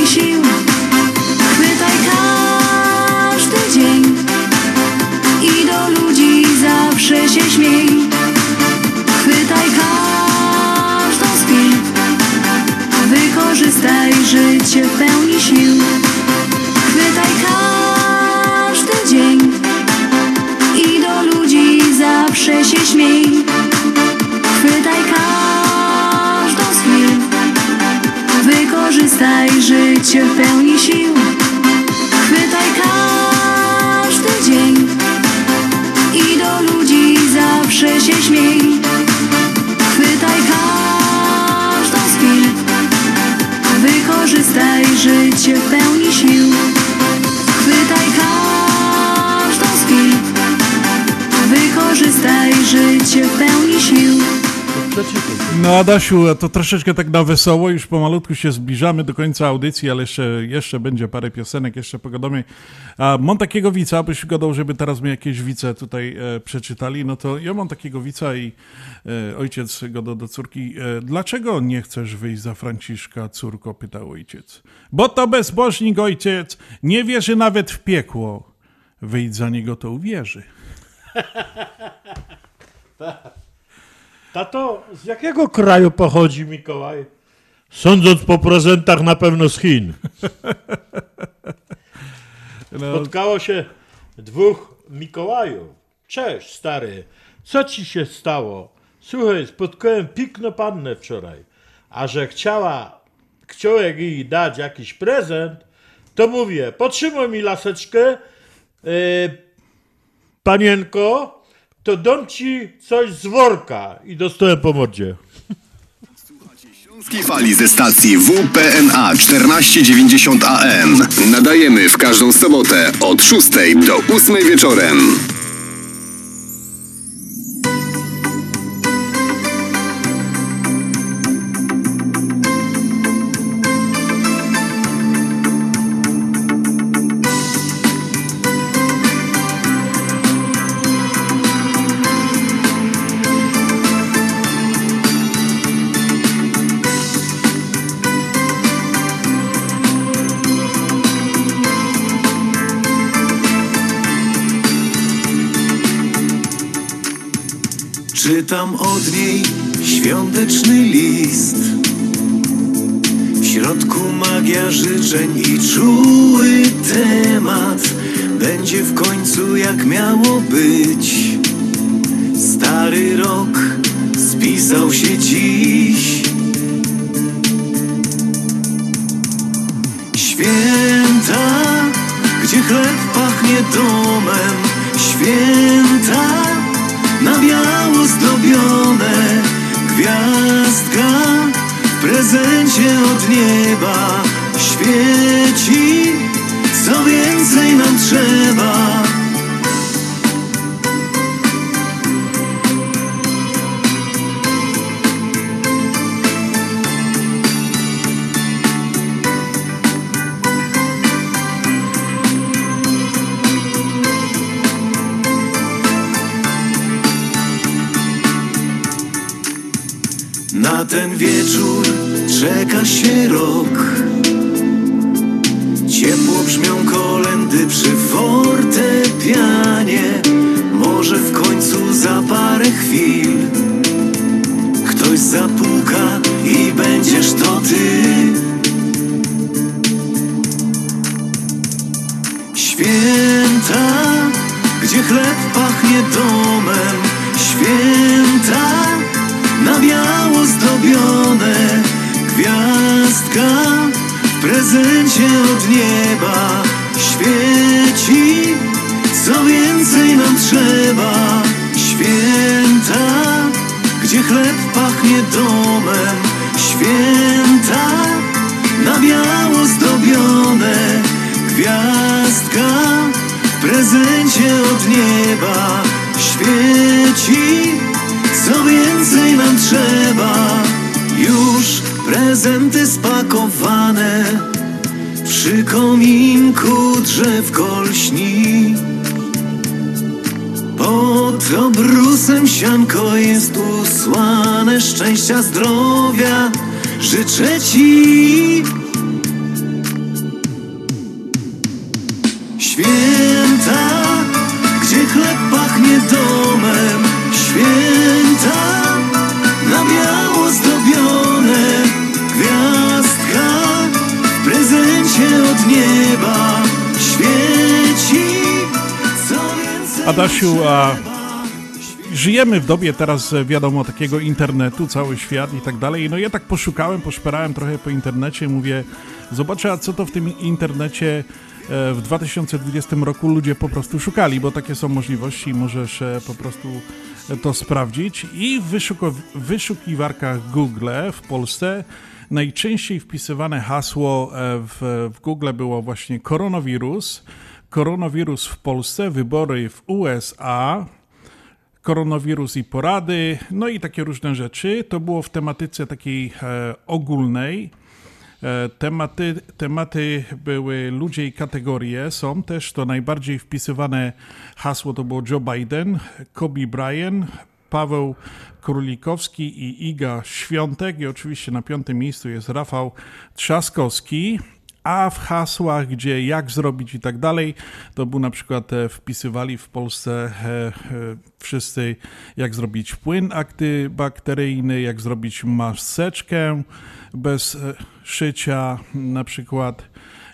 wykorzystaj życie w pełni sił. Chwytaj każdy dzień i do ludzi zawsze się śmiej. Chwytaj każdą z chwil, wykorzystaj życie w pełni sił. Chwytaj każdą z chwil, wykorzystaj życie w pełni sił.
No Adasiu, to troszeczkę tak na wesoło, już pomalutku się zbliżamy do końca audycji, ale jeszcze, jeszcze będzie parę piosenek, jeszcze pogadamy. A mam takiego wica, byś gadał, żeby teraz mi jakieś wice tutaj e, przeczytali, no to ja mam takiego wica i e, ojciec go do córki. E, dlaczego nie chcesz wyjść za Franciszka, córko, pytał ojciec. Bo to bezbożnik ojciec, nie wierzy nawet w piekło. Wyjdź za niego, to uwierzy.
Tato, z jakiego kraju pochodzi Mikołaj? Sądząc po prezentach, na pewno z Chin.
No.
Spotkało się dwóch Mikołajów. Cześć, stary. Co ci się stało? Słuchaj, spotkałem piękną pannę wczoraj. A że chciała, chciałek jej dać jakiś prezent, to mówię, potrzymaj mi laseczkę, e, panienko, to dam ci coś z worka. I dostałem po mordzie.
Śląskiej fali ze stacji WPNA 1490 AM. Nadajemy w każdą sobotę od 6 do 8 wieczorem.
Czytam od niej świąteczny list. W środku magia życzeń i czuły temat. Będzie w końcu jak miało być. Stary rok spisał się dziś. Święta, gdzie chleb pachnie domem. Święta zdobione Gwiazdka w prezencie od nieba Świeci, co więcej nam trzeba ten wieczór czeka się rok. Ciepło brzmią kolendy przy fortepianie. Może w końcu za parę chwil Ktoś zapuka i będziesz to ty. Święta, gdzie chleb pachnie domem. Święta na biało zdobione Gwiazdka w prezencie od nieba Świeci, co więcej nam trzeba? Święta, gdzie chleb pachnie domem. Święta, na biało zdobione Gwiazdka w prezencie od nieba Świeci, co więcej nam trzeba? Już prezenty spakowane Przy kominku drzewko lśni Pod obrusem sianko jest usłane Szczęścia, zdrowia życzę Ci
Adasiu, a żyjemy w dobie teraz, e, wiadomo, takiego internetu, cały świat i tak dalej. No ja tak poszukałem, poszperałem trochę po internecie, mówię, zobaczę, a co to w tym internecie e, w 2020 roku ludzie po prostu szukali, bo takie są możliwości, możesz e, po prostu to sprawdzić. I w wyszukiwarkach Google w Polsce najczęściej wpisywane hasło w, w Google było właśnie koronawirus. Koronawirus w Polsce, wybory w USA, koronawirus i porady, no i takie różne rzeczy. To było w tematyce takiej e, ogólnej. E, tematy, tematy były ludzie i kategorie. Są też to najbardziej wpisywane hasło to było Joe Biden, Kobe Bryant, Paweł Królikowski i Iga Świątek. I oczywiście na piątym miejscu jest Rafał Trzaskowski. A w hasłach, gdzie jak zrobić i tak dalej, to był na przykład e, wpisywali w Polsce e, e, wszyscy, jak zrobić płyn antybakteryjny, jak zrobić maseczkę bez szycia, na przykład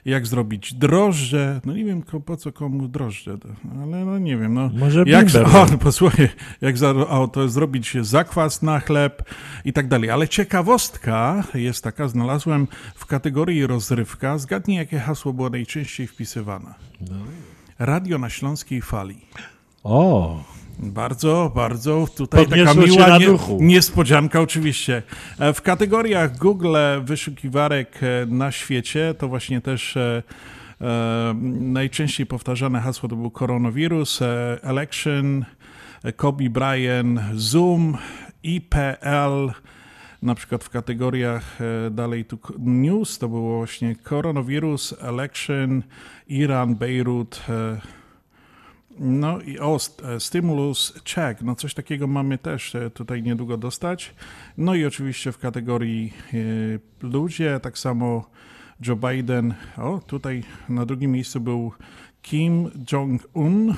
jak zrobić drożdże. No nie wiem po co komu drożdże, ale no nie wiem. No,
Może
jak,
bimber.
o, posłuchaj, jak za, o, to zrobić zakwas na chleb i tak dalej. Ale ciekawostka jest taka, znalazłem w kategorii rozrywka. Zgadnij, jakie hasło było najczęściej wpisywane. Radio na Śląskiej Fali.
O,
Bardzo, bardzo. Tutaj taka
Podniosło
miła nie, niespodzianka oczywiście. E, W kategoriach Google wyszukiwarek e, na świecie to właśnie też e, najczęściej powtarzane hasło to był koronawirus, election, Kobe Bryant, Zoom, IPL, na przykład w kategoriach dalej tu news to było właśnie koronawirus, election, Iran, Bejrut, e, no i o, st- e, stimulus check, no coś takiego mamy też e, tutaj niedługo dostać. No i oczywiście w kategorii e, ludzie, tak samo Joe Biden, o tutaj na drugim miejscu był Kim Jong-un,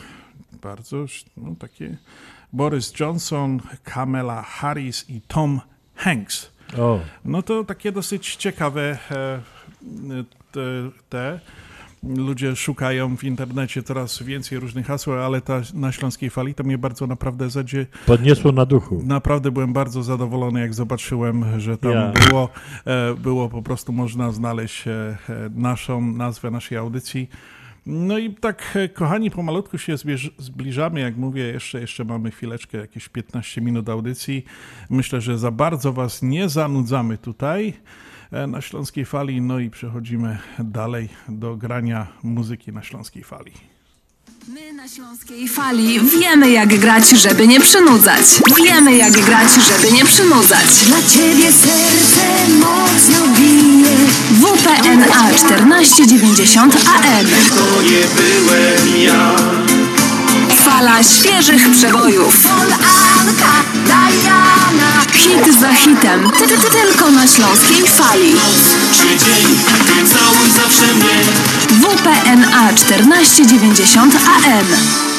bardzo no, takie, Boris Johnson, Kamala Harris i Tom Hanks.
O.
No to takie dosyć ciekawe te, te. Ludzie szukają w internecie coraz więcej różnych haseł, ale ta na Śląskiej Fali to mnie bardzo naprawdę zadzie...
podniosło na duchu.
Naprawdę byłem bardzo zadowolony, jak zobaczyłem, że tam
Ja.
było, e, było po prostu można znaleźć e, e, naszą nazwę naszej audycji. No i tak, kochani, pomalutku się zbliżamy. Jak mówię, jeszcze, jeszcze mamy chwileczkę, jakieś 15 minut audycji. Myślę, że za bardzo Was nie zanudzamy tutaj na Śląskiej Fali. No i przechodzimy dalej do grania muzyki na Śląskiej Fali.
My na Śląskiej Fali wiemy jak grać, żeby nie przynudzać. Wiemy jak grać, żeby nie przynudzać. Dla ciebie serce mocno bije. WPNA 1490 AM.
To nie byłem ja.
Fala świeżych przebojów. Anka, Diana. Hit za hitem. Ty, ty, ty, tylko na Śląskiej Fali.
Czy dzień, ty całuj zawsze mnie.
WPNA 1490 AM.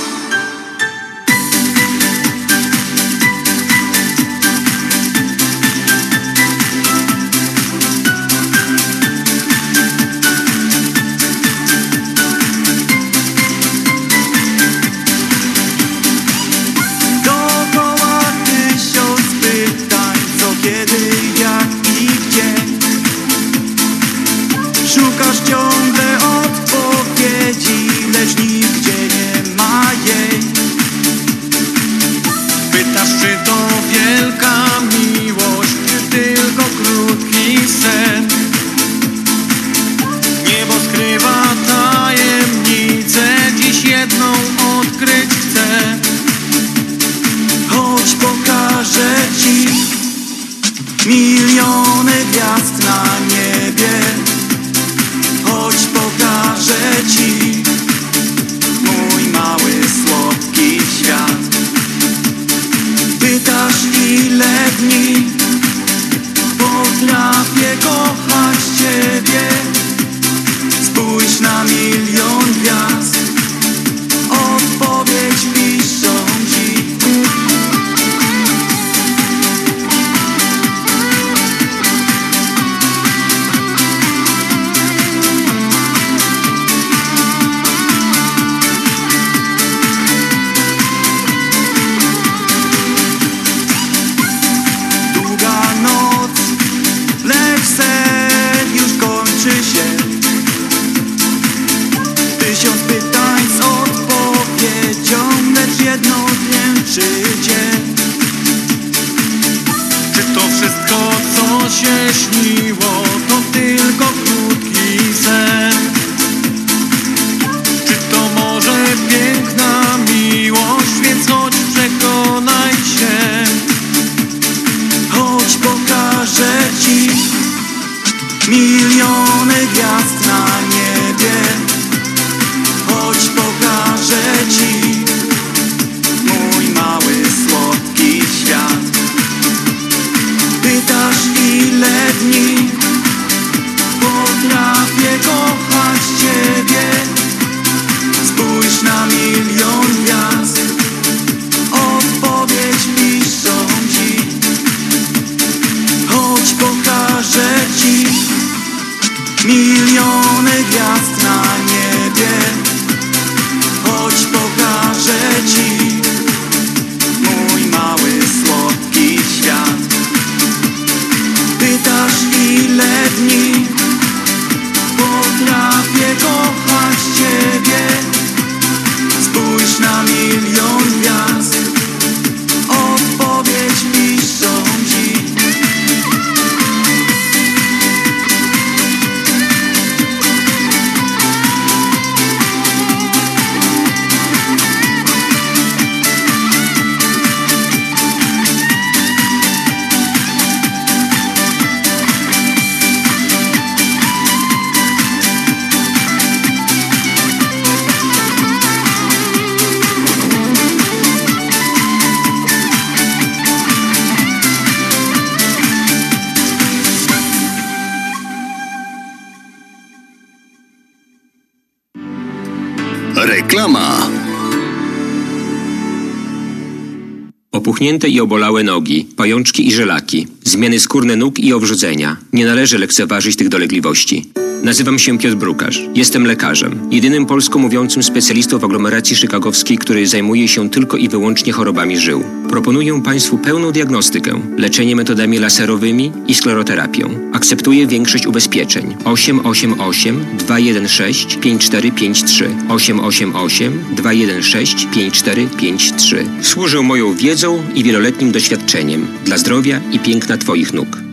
Opuchnięte i obolałe nogi, pajączki i żelaki, zmiany skórne nóg i owrzodzenia. Nie należy lekceważyć tych dolegliwości. Nazywam się Piotr Brukarz. Jestem lekarzem. Jedynym polsko mówiącym specjalistą w aglomeracji chicagowskiej, który zajmuje się tylko i wyłącznie chorobami żył. Proponuję Państwu pełną diagnostykę, leczenie metodami laserowymi i skleroterapią. Akceptuję większość ubezpieczeń. 888 216 5453 888 216 5453 Służę moją wiedzą i wieloletnim doświadczeniem dla zdrowia i piękna Twoich nóg.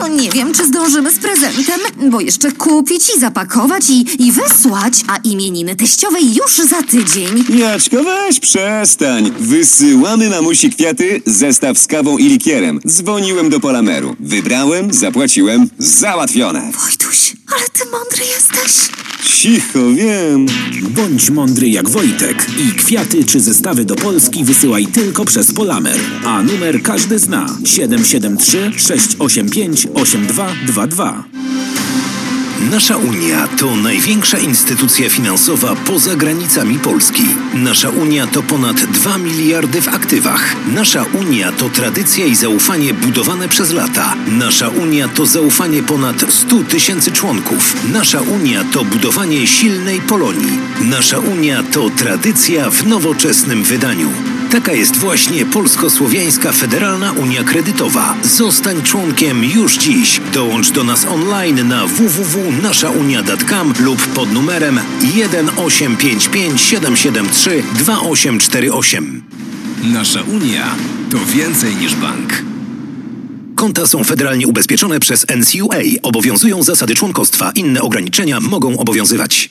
No nie wiem, czy zdążymy z prezentem, bo jeszcze kupić i zapakować i, i wysłać, a imieniny teściowej już za tydzień.
Jaczko, weź przestań. Wysyłamy mamusi kwiaty, zestaw z kawą i likierem. Dzwoniłem do Polameru. Wybrałem, zapłaciłem, załatwione.
Wojtuś, ale ty mądry jesteś.
Cicho, wiem.
Bądź mądry jak Wojtek i kwiaty czy zestawy do Polski wysyłaj tylko przez Polamer. A numer każdy zna 773 685 8222.
Nasza Unia to największa instytucja finansowa poza granicami Polski. Nasza Unia to ponad 2 miliardy w aktywach. Nasza Unia to tradycja i zaufanie budowane przez lata. Nasza Unia to zaufanie ponad 100 tysięcy członków. Nasza Unia to budowanie silnej Polonii. Nasza Unia to tradycja w nowoczesnym wydaniu. Taka jest właśnie Polsko-Słowiańska Federalna Unia Kredytowa. Zostań członkiem już dziś. Dołącz do nas online na www.naszaunia.com lub pod numerem 1855 773 2848.
Nasza Unia to więcej niż bank.
Konta są federalnie ubezpieczone przez NCUA. Obowiązują zasady członkostwa. Inne ograniczenia mogą obowiązywać.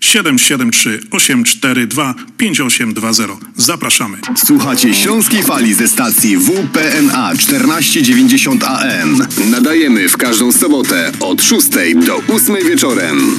773 842 5820. Zapraszamy.
Słuchacie Śląskiej Fali ze stacji WPNA 1490 AM. Nadajemy w każdą sobotę od 6 do 8 wieczorem.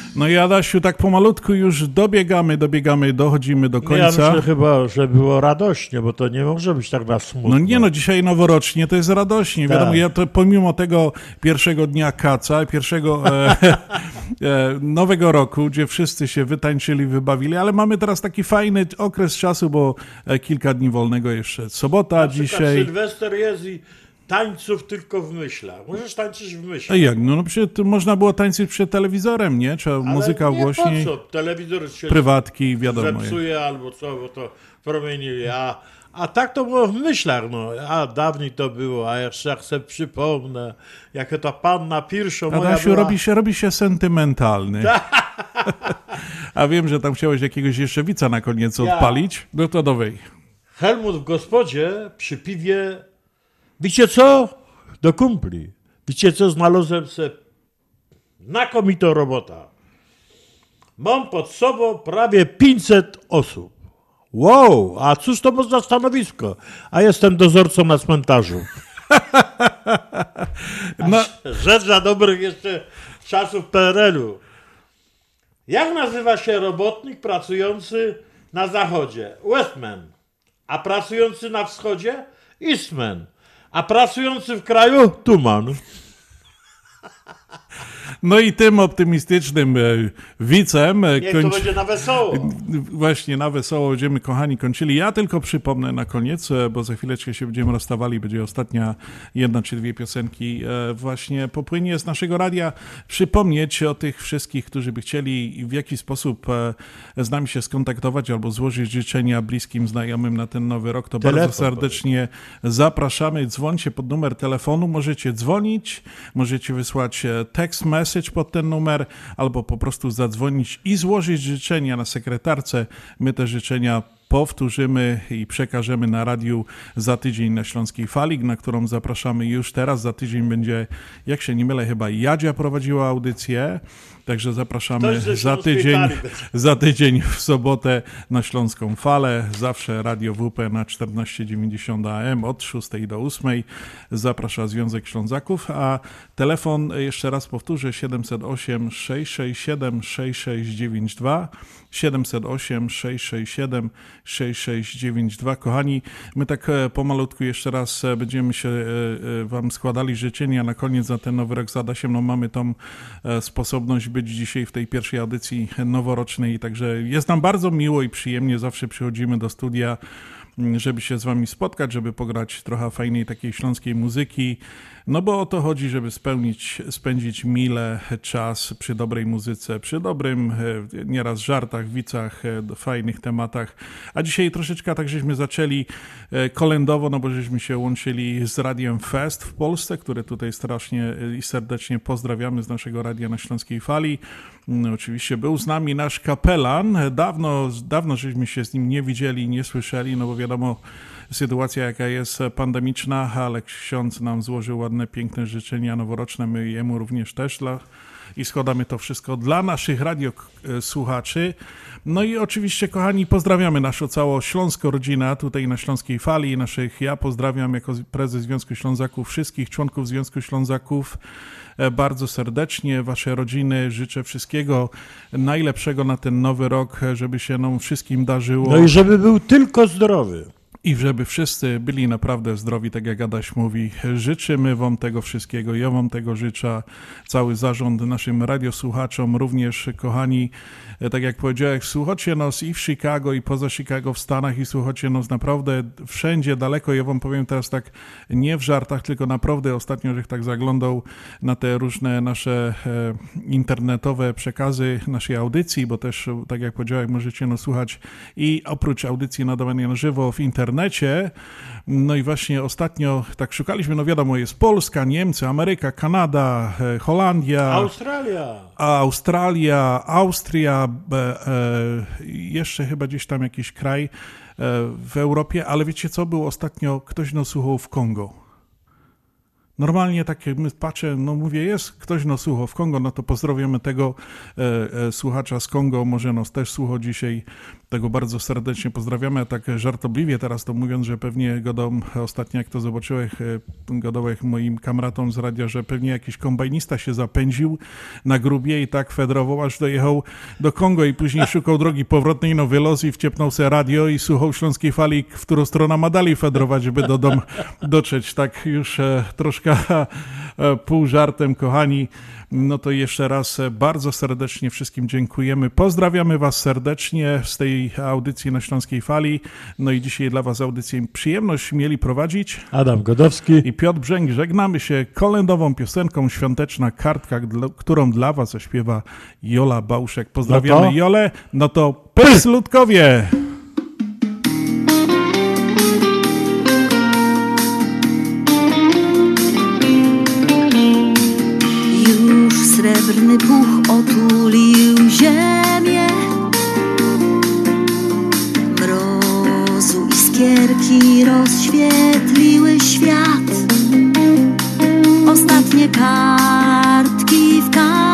No i Adasiu, tak pomalutku już dobiegamy, dobiegamy, dochodzimy do
No ja
końca.
myślę chyba, że było radośnie, bo to nie może być tak na smutno.
No nie no, dzisiaj noworocznie to jest radośnie.
Tak.
Wiadomo, ja to pomimo tego pierwszego dnia kaca, pierwszego e, e, nowego roku, gdzie wszyscy się wytańczyli, wybawili, ale mamy teraz taki fajny okres czasu, bo e, kilka dni wolnego jeszcze. Sobota
Na
dzisiaj.
Sylwester jest i tańców tylko w myślach. Możesz tańczyć w
A
myślach.
jak? No, no przecież można było tańczyć przed telewizorem, nie? Trzeba
Ale
muzyka
nie,
głośniej.
Po co? Telewizor się
Prywatki, wiadomo.
zepsuje albo co, bo to promieniuje. A, a tak to było w myślach. No. A dawniej to było, a jeszcze jak sobie przypomnę, jak ta panna Pirszo moja
Adasiu,
była...
robi się, robi się sentymentalny. A wiem, że tam chciałeś jakiegoś jeszcze wica na koniec
Ja.
odpalić. No to dowej.
Helmut w gospodzie przy piwie. Wiecie co? Do kumpli. Wiecie co? Znalazłem se znakomitą robota. Mam pod sobą prawie 500 osób. Wow, a cóż to za stanowisko? A jestem dozorcą na cmentarzu.
No.
Rzecz za dobrych jeszcze czasów PRL-u. Jak nazywa się robotnik pracujący na zachodzie? Westman. A pracujący na wschodzie? Eastman. A pracujący w kraju tuman.
No i tym optymistycznym e, wicem e,
Niech to będzie na wesoło.
Właśnie na wesoło będziemy, kochani, kończyli. Ja tylko przypomnę na koniec, e, bo za chwileczkę się będziemy rozstawali, będzie ostatnia jedna czy dwie piosenki e, właśnie popłynie z naszego radia. Przypomnieć o tych wszystkich, którzy by chcieli w jakiś sposób e, z nami się skontaktować albo złożyć życzenia bliskim, znajomym na ten nowy rok, to
Telefon
bardzo serdecznie zapraszamy. Dzwońcie pod numer telefonu, możecie dzwonić, możecie wysłać e, text message pod ten numer, albo po prostu zadzwonić i złożyć życzenia na sekretarce. My te życzenia powtórzymy i przekażemy na radiu za tydzień na Śląskiej Fali, na którą zapraszamy już teraz. Za tydzień będzie, jak się nie mylę, chyba Jadzia prowadziła audycję, także zapraszamy za tydzień, za tydzień w sobotę na Śląską Falę. Zawsze Radio WP na 1490 AM od 6 do 8. Zaprasza Związek Ślązaków, a telefon e, jeszcze raz powtórzę 708 667 6692 708 667 6692. Kochani, my tak e, pomalutku jeszcze raz e, będziemy się Wam składali życzenia na koniec za ten nowy rok z Adasiem. No mamy tą sposobność być dzisiaj w tej pierwszej audycji noworocznej, także jest nam bardzo miło i przyjemnie. Zawsze przychodzimy do studia żeby się z wami spotkać, żeby pograć trochę fajnej takiej śląskiej muzyki. No bo o to chodzi, żeby spełnić, spędzić mile czas przy dobrej muzyce, przy dobrym e, nieraz żartach, wicach, e, fajnych tematach. A dzisiaj troszeczkę tak żeśmy zaczęli e, kolędowo, no bo żeśmy się łączyli z Radiem Fest w Polsce, które tutaj strasznie i serdecznie pozdrawiamy z naszego radia na Śląskiej Fali. No, oczywiście był z nami nasz kapelan. Dawno, dawno żeśmy się z nim nie widzieli, nie słyszeli, no bo wiadomo, sytuacja jaka jest pandemiczna, ale ksiądz nam złożył ładne, piękne życzenia noworoczne, my jemu również też dla i składamy to wszystko dla naszych radiosłuchaczy. No i oczywiście, kochani, pozdrawiamy naszą całą śląską rodzinę tutaj na Śląskiej Fali, naszych, ja pozdrawiam jako prezes Związku Ślązaków wszystkich członków Związku Ślązaków e, bardzo serdecznie, wasze rodziny, życzę wszystkiego najlepszego na ten nowy rok, e, żeby się nam wszystkim darzyło.
No i żeby był tylko zdrowy.
I żeby wszyscy byli naprawdę zdrowi, tak jak Adaś mówi. Życzymy Wam tego wszystkiego. Ja Wam tego życzę. Cały zarząd naszym radiosłuchaczom, również kochani, tak jak powiedziałem, słuchacie nas i w Chicago, i poza Chicago w Stanach, i słuchacie nas naprawdę wszędzie, daleko. Ja Wam powiem teraz tak, nie w żartach, tylko naprawdę ostatnio, że tak zaglądał na te różne nasze e, internetowe przekazy naszej audycji, bo też, e, tak jak powiedziałem, możecie nas słuchać i oprócz audycji nadawania na żywo w internecie, no i właśnie ostatnio tak szukaliśmy, no wiadomo, jest Polska, Niemcy, Ameryka, Kanada, e, Holandia,
Australia.
Australia, Austria, e, jeszcze chyba gdzieś tam jakiś kraj e, w Europie, ale wiecie co, był ostatnio, ktoś nas słuchał w Kongo. Normalnie tak jak my patrzę, no mówię, jest ktoś nas słuchał w Kongo, no to pozdrawiamy tego e, e, słuchacza z Kongo, może nas też słucha dzisiaj, tego bardzo serdecznie pozdrawiamy, tak żartobliwie teraz to mówiąc, że pewnie gadam ostatnio jak to zobaczyłem, e, gadałem moim kamratom z radia, że pewnie jakiś kombajnista się zapędził na grubie i tak fedrował, aż dojechał do Kongo i później szukał drogi powrotnej, no wylazł i wciepnął se radio i słuchał śląskiej fali, w którą stronę ma dalej fedrować, żeby do domu dotrzeć. Tak już e, troszkę e, pół żartem, kochani. No to jeszcze raz e, bardzo serdecznie wszystkim dziękujemy. Pozdrawiamy Was serdecznie z tej audycji na Śląskiej Fali. No i dzisiaj dla Was audycję przyjemność mieli prowadzić
Adam Godowski
i Piotr Brzęk. Żegnamy się kolędową piosenką Świąteczna Kartka, którą dla Was zaśpiewa Jola Bałszek. Pozdrawiamy
No to-
Jolę. No to pys ludkowie!
Srebrny puch otulił ziemię. Mrozu iskierki rozświetliły świat. Ostatnie kartki w kalendarzu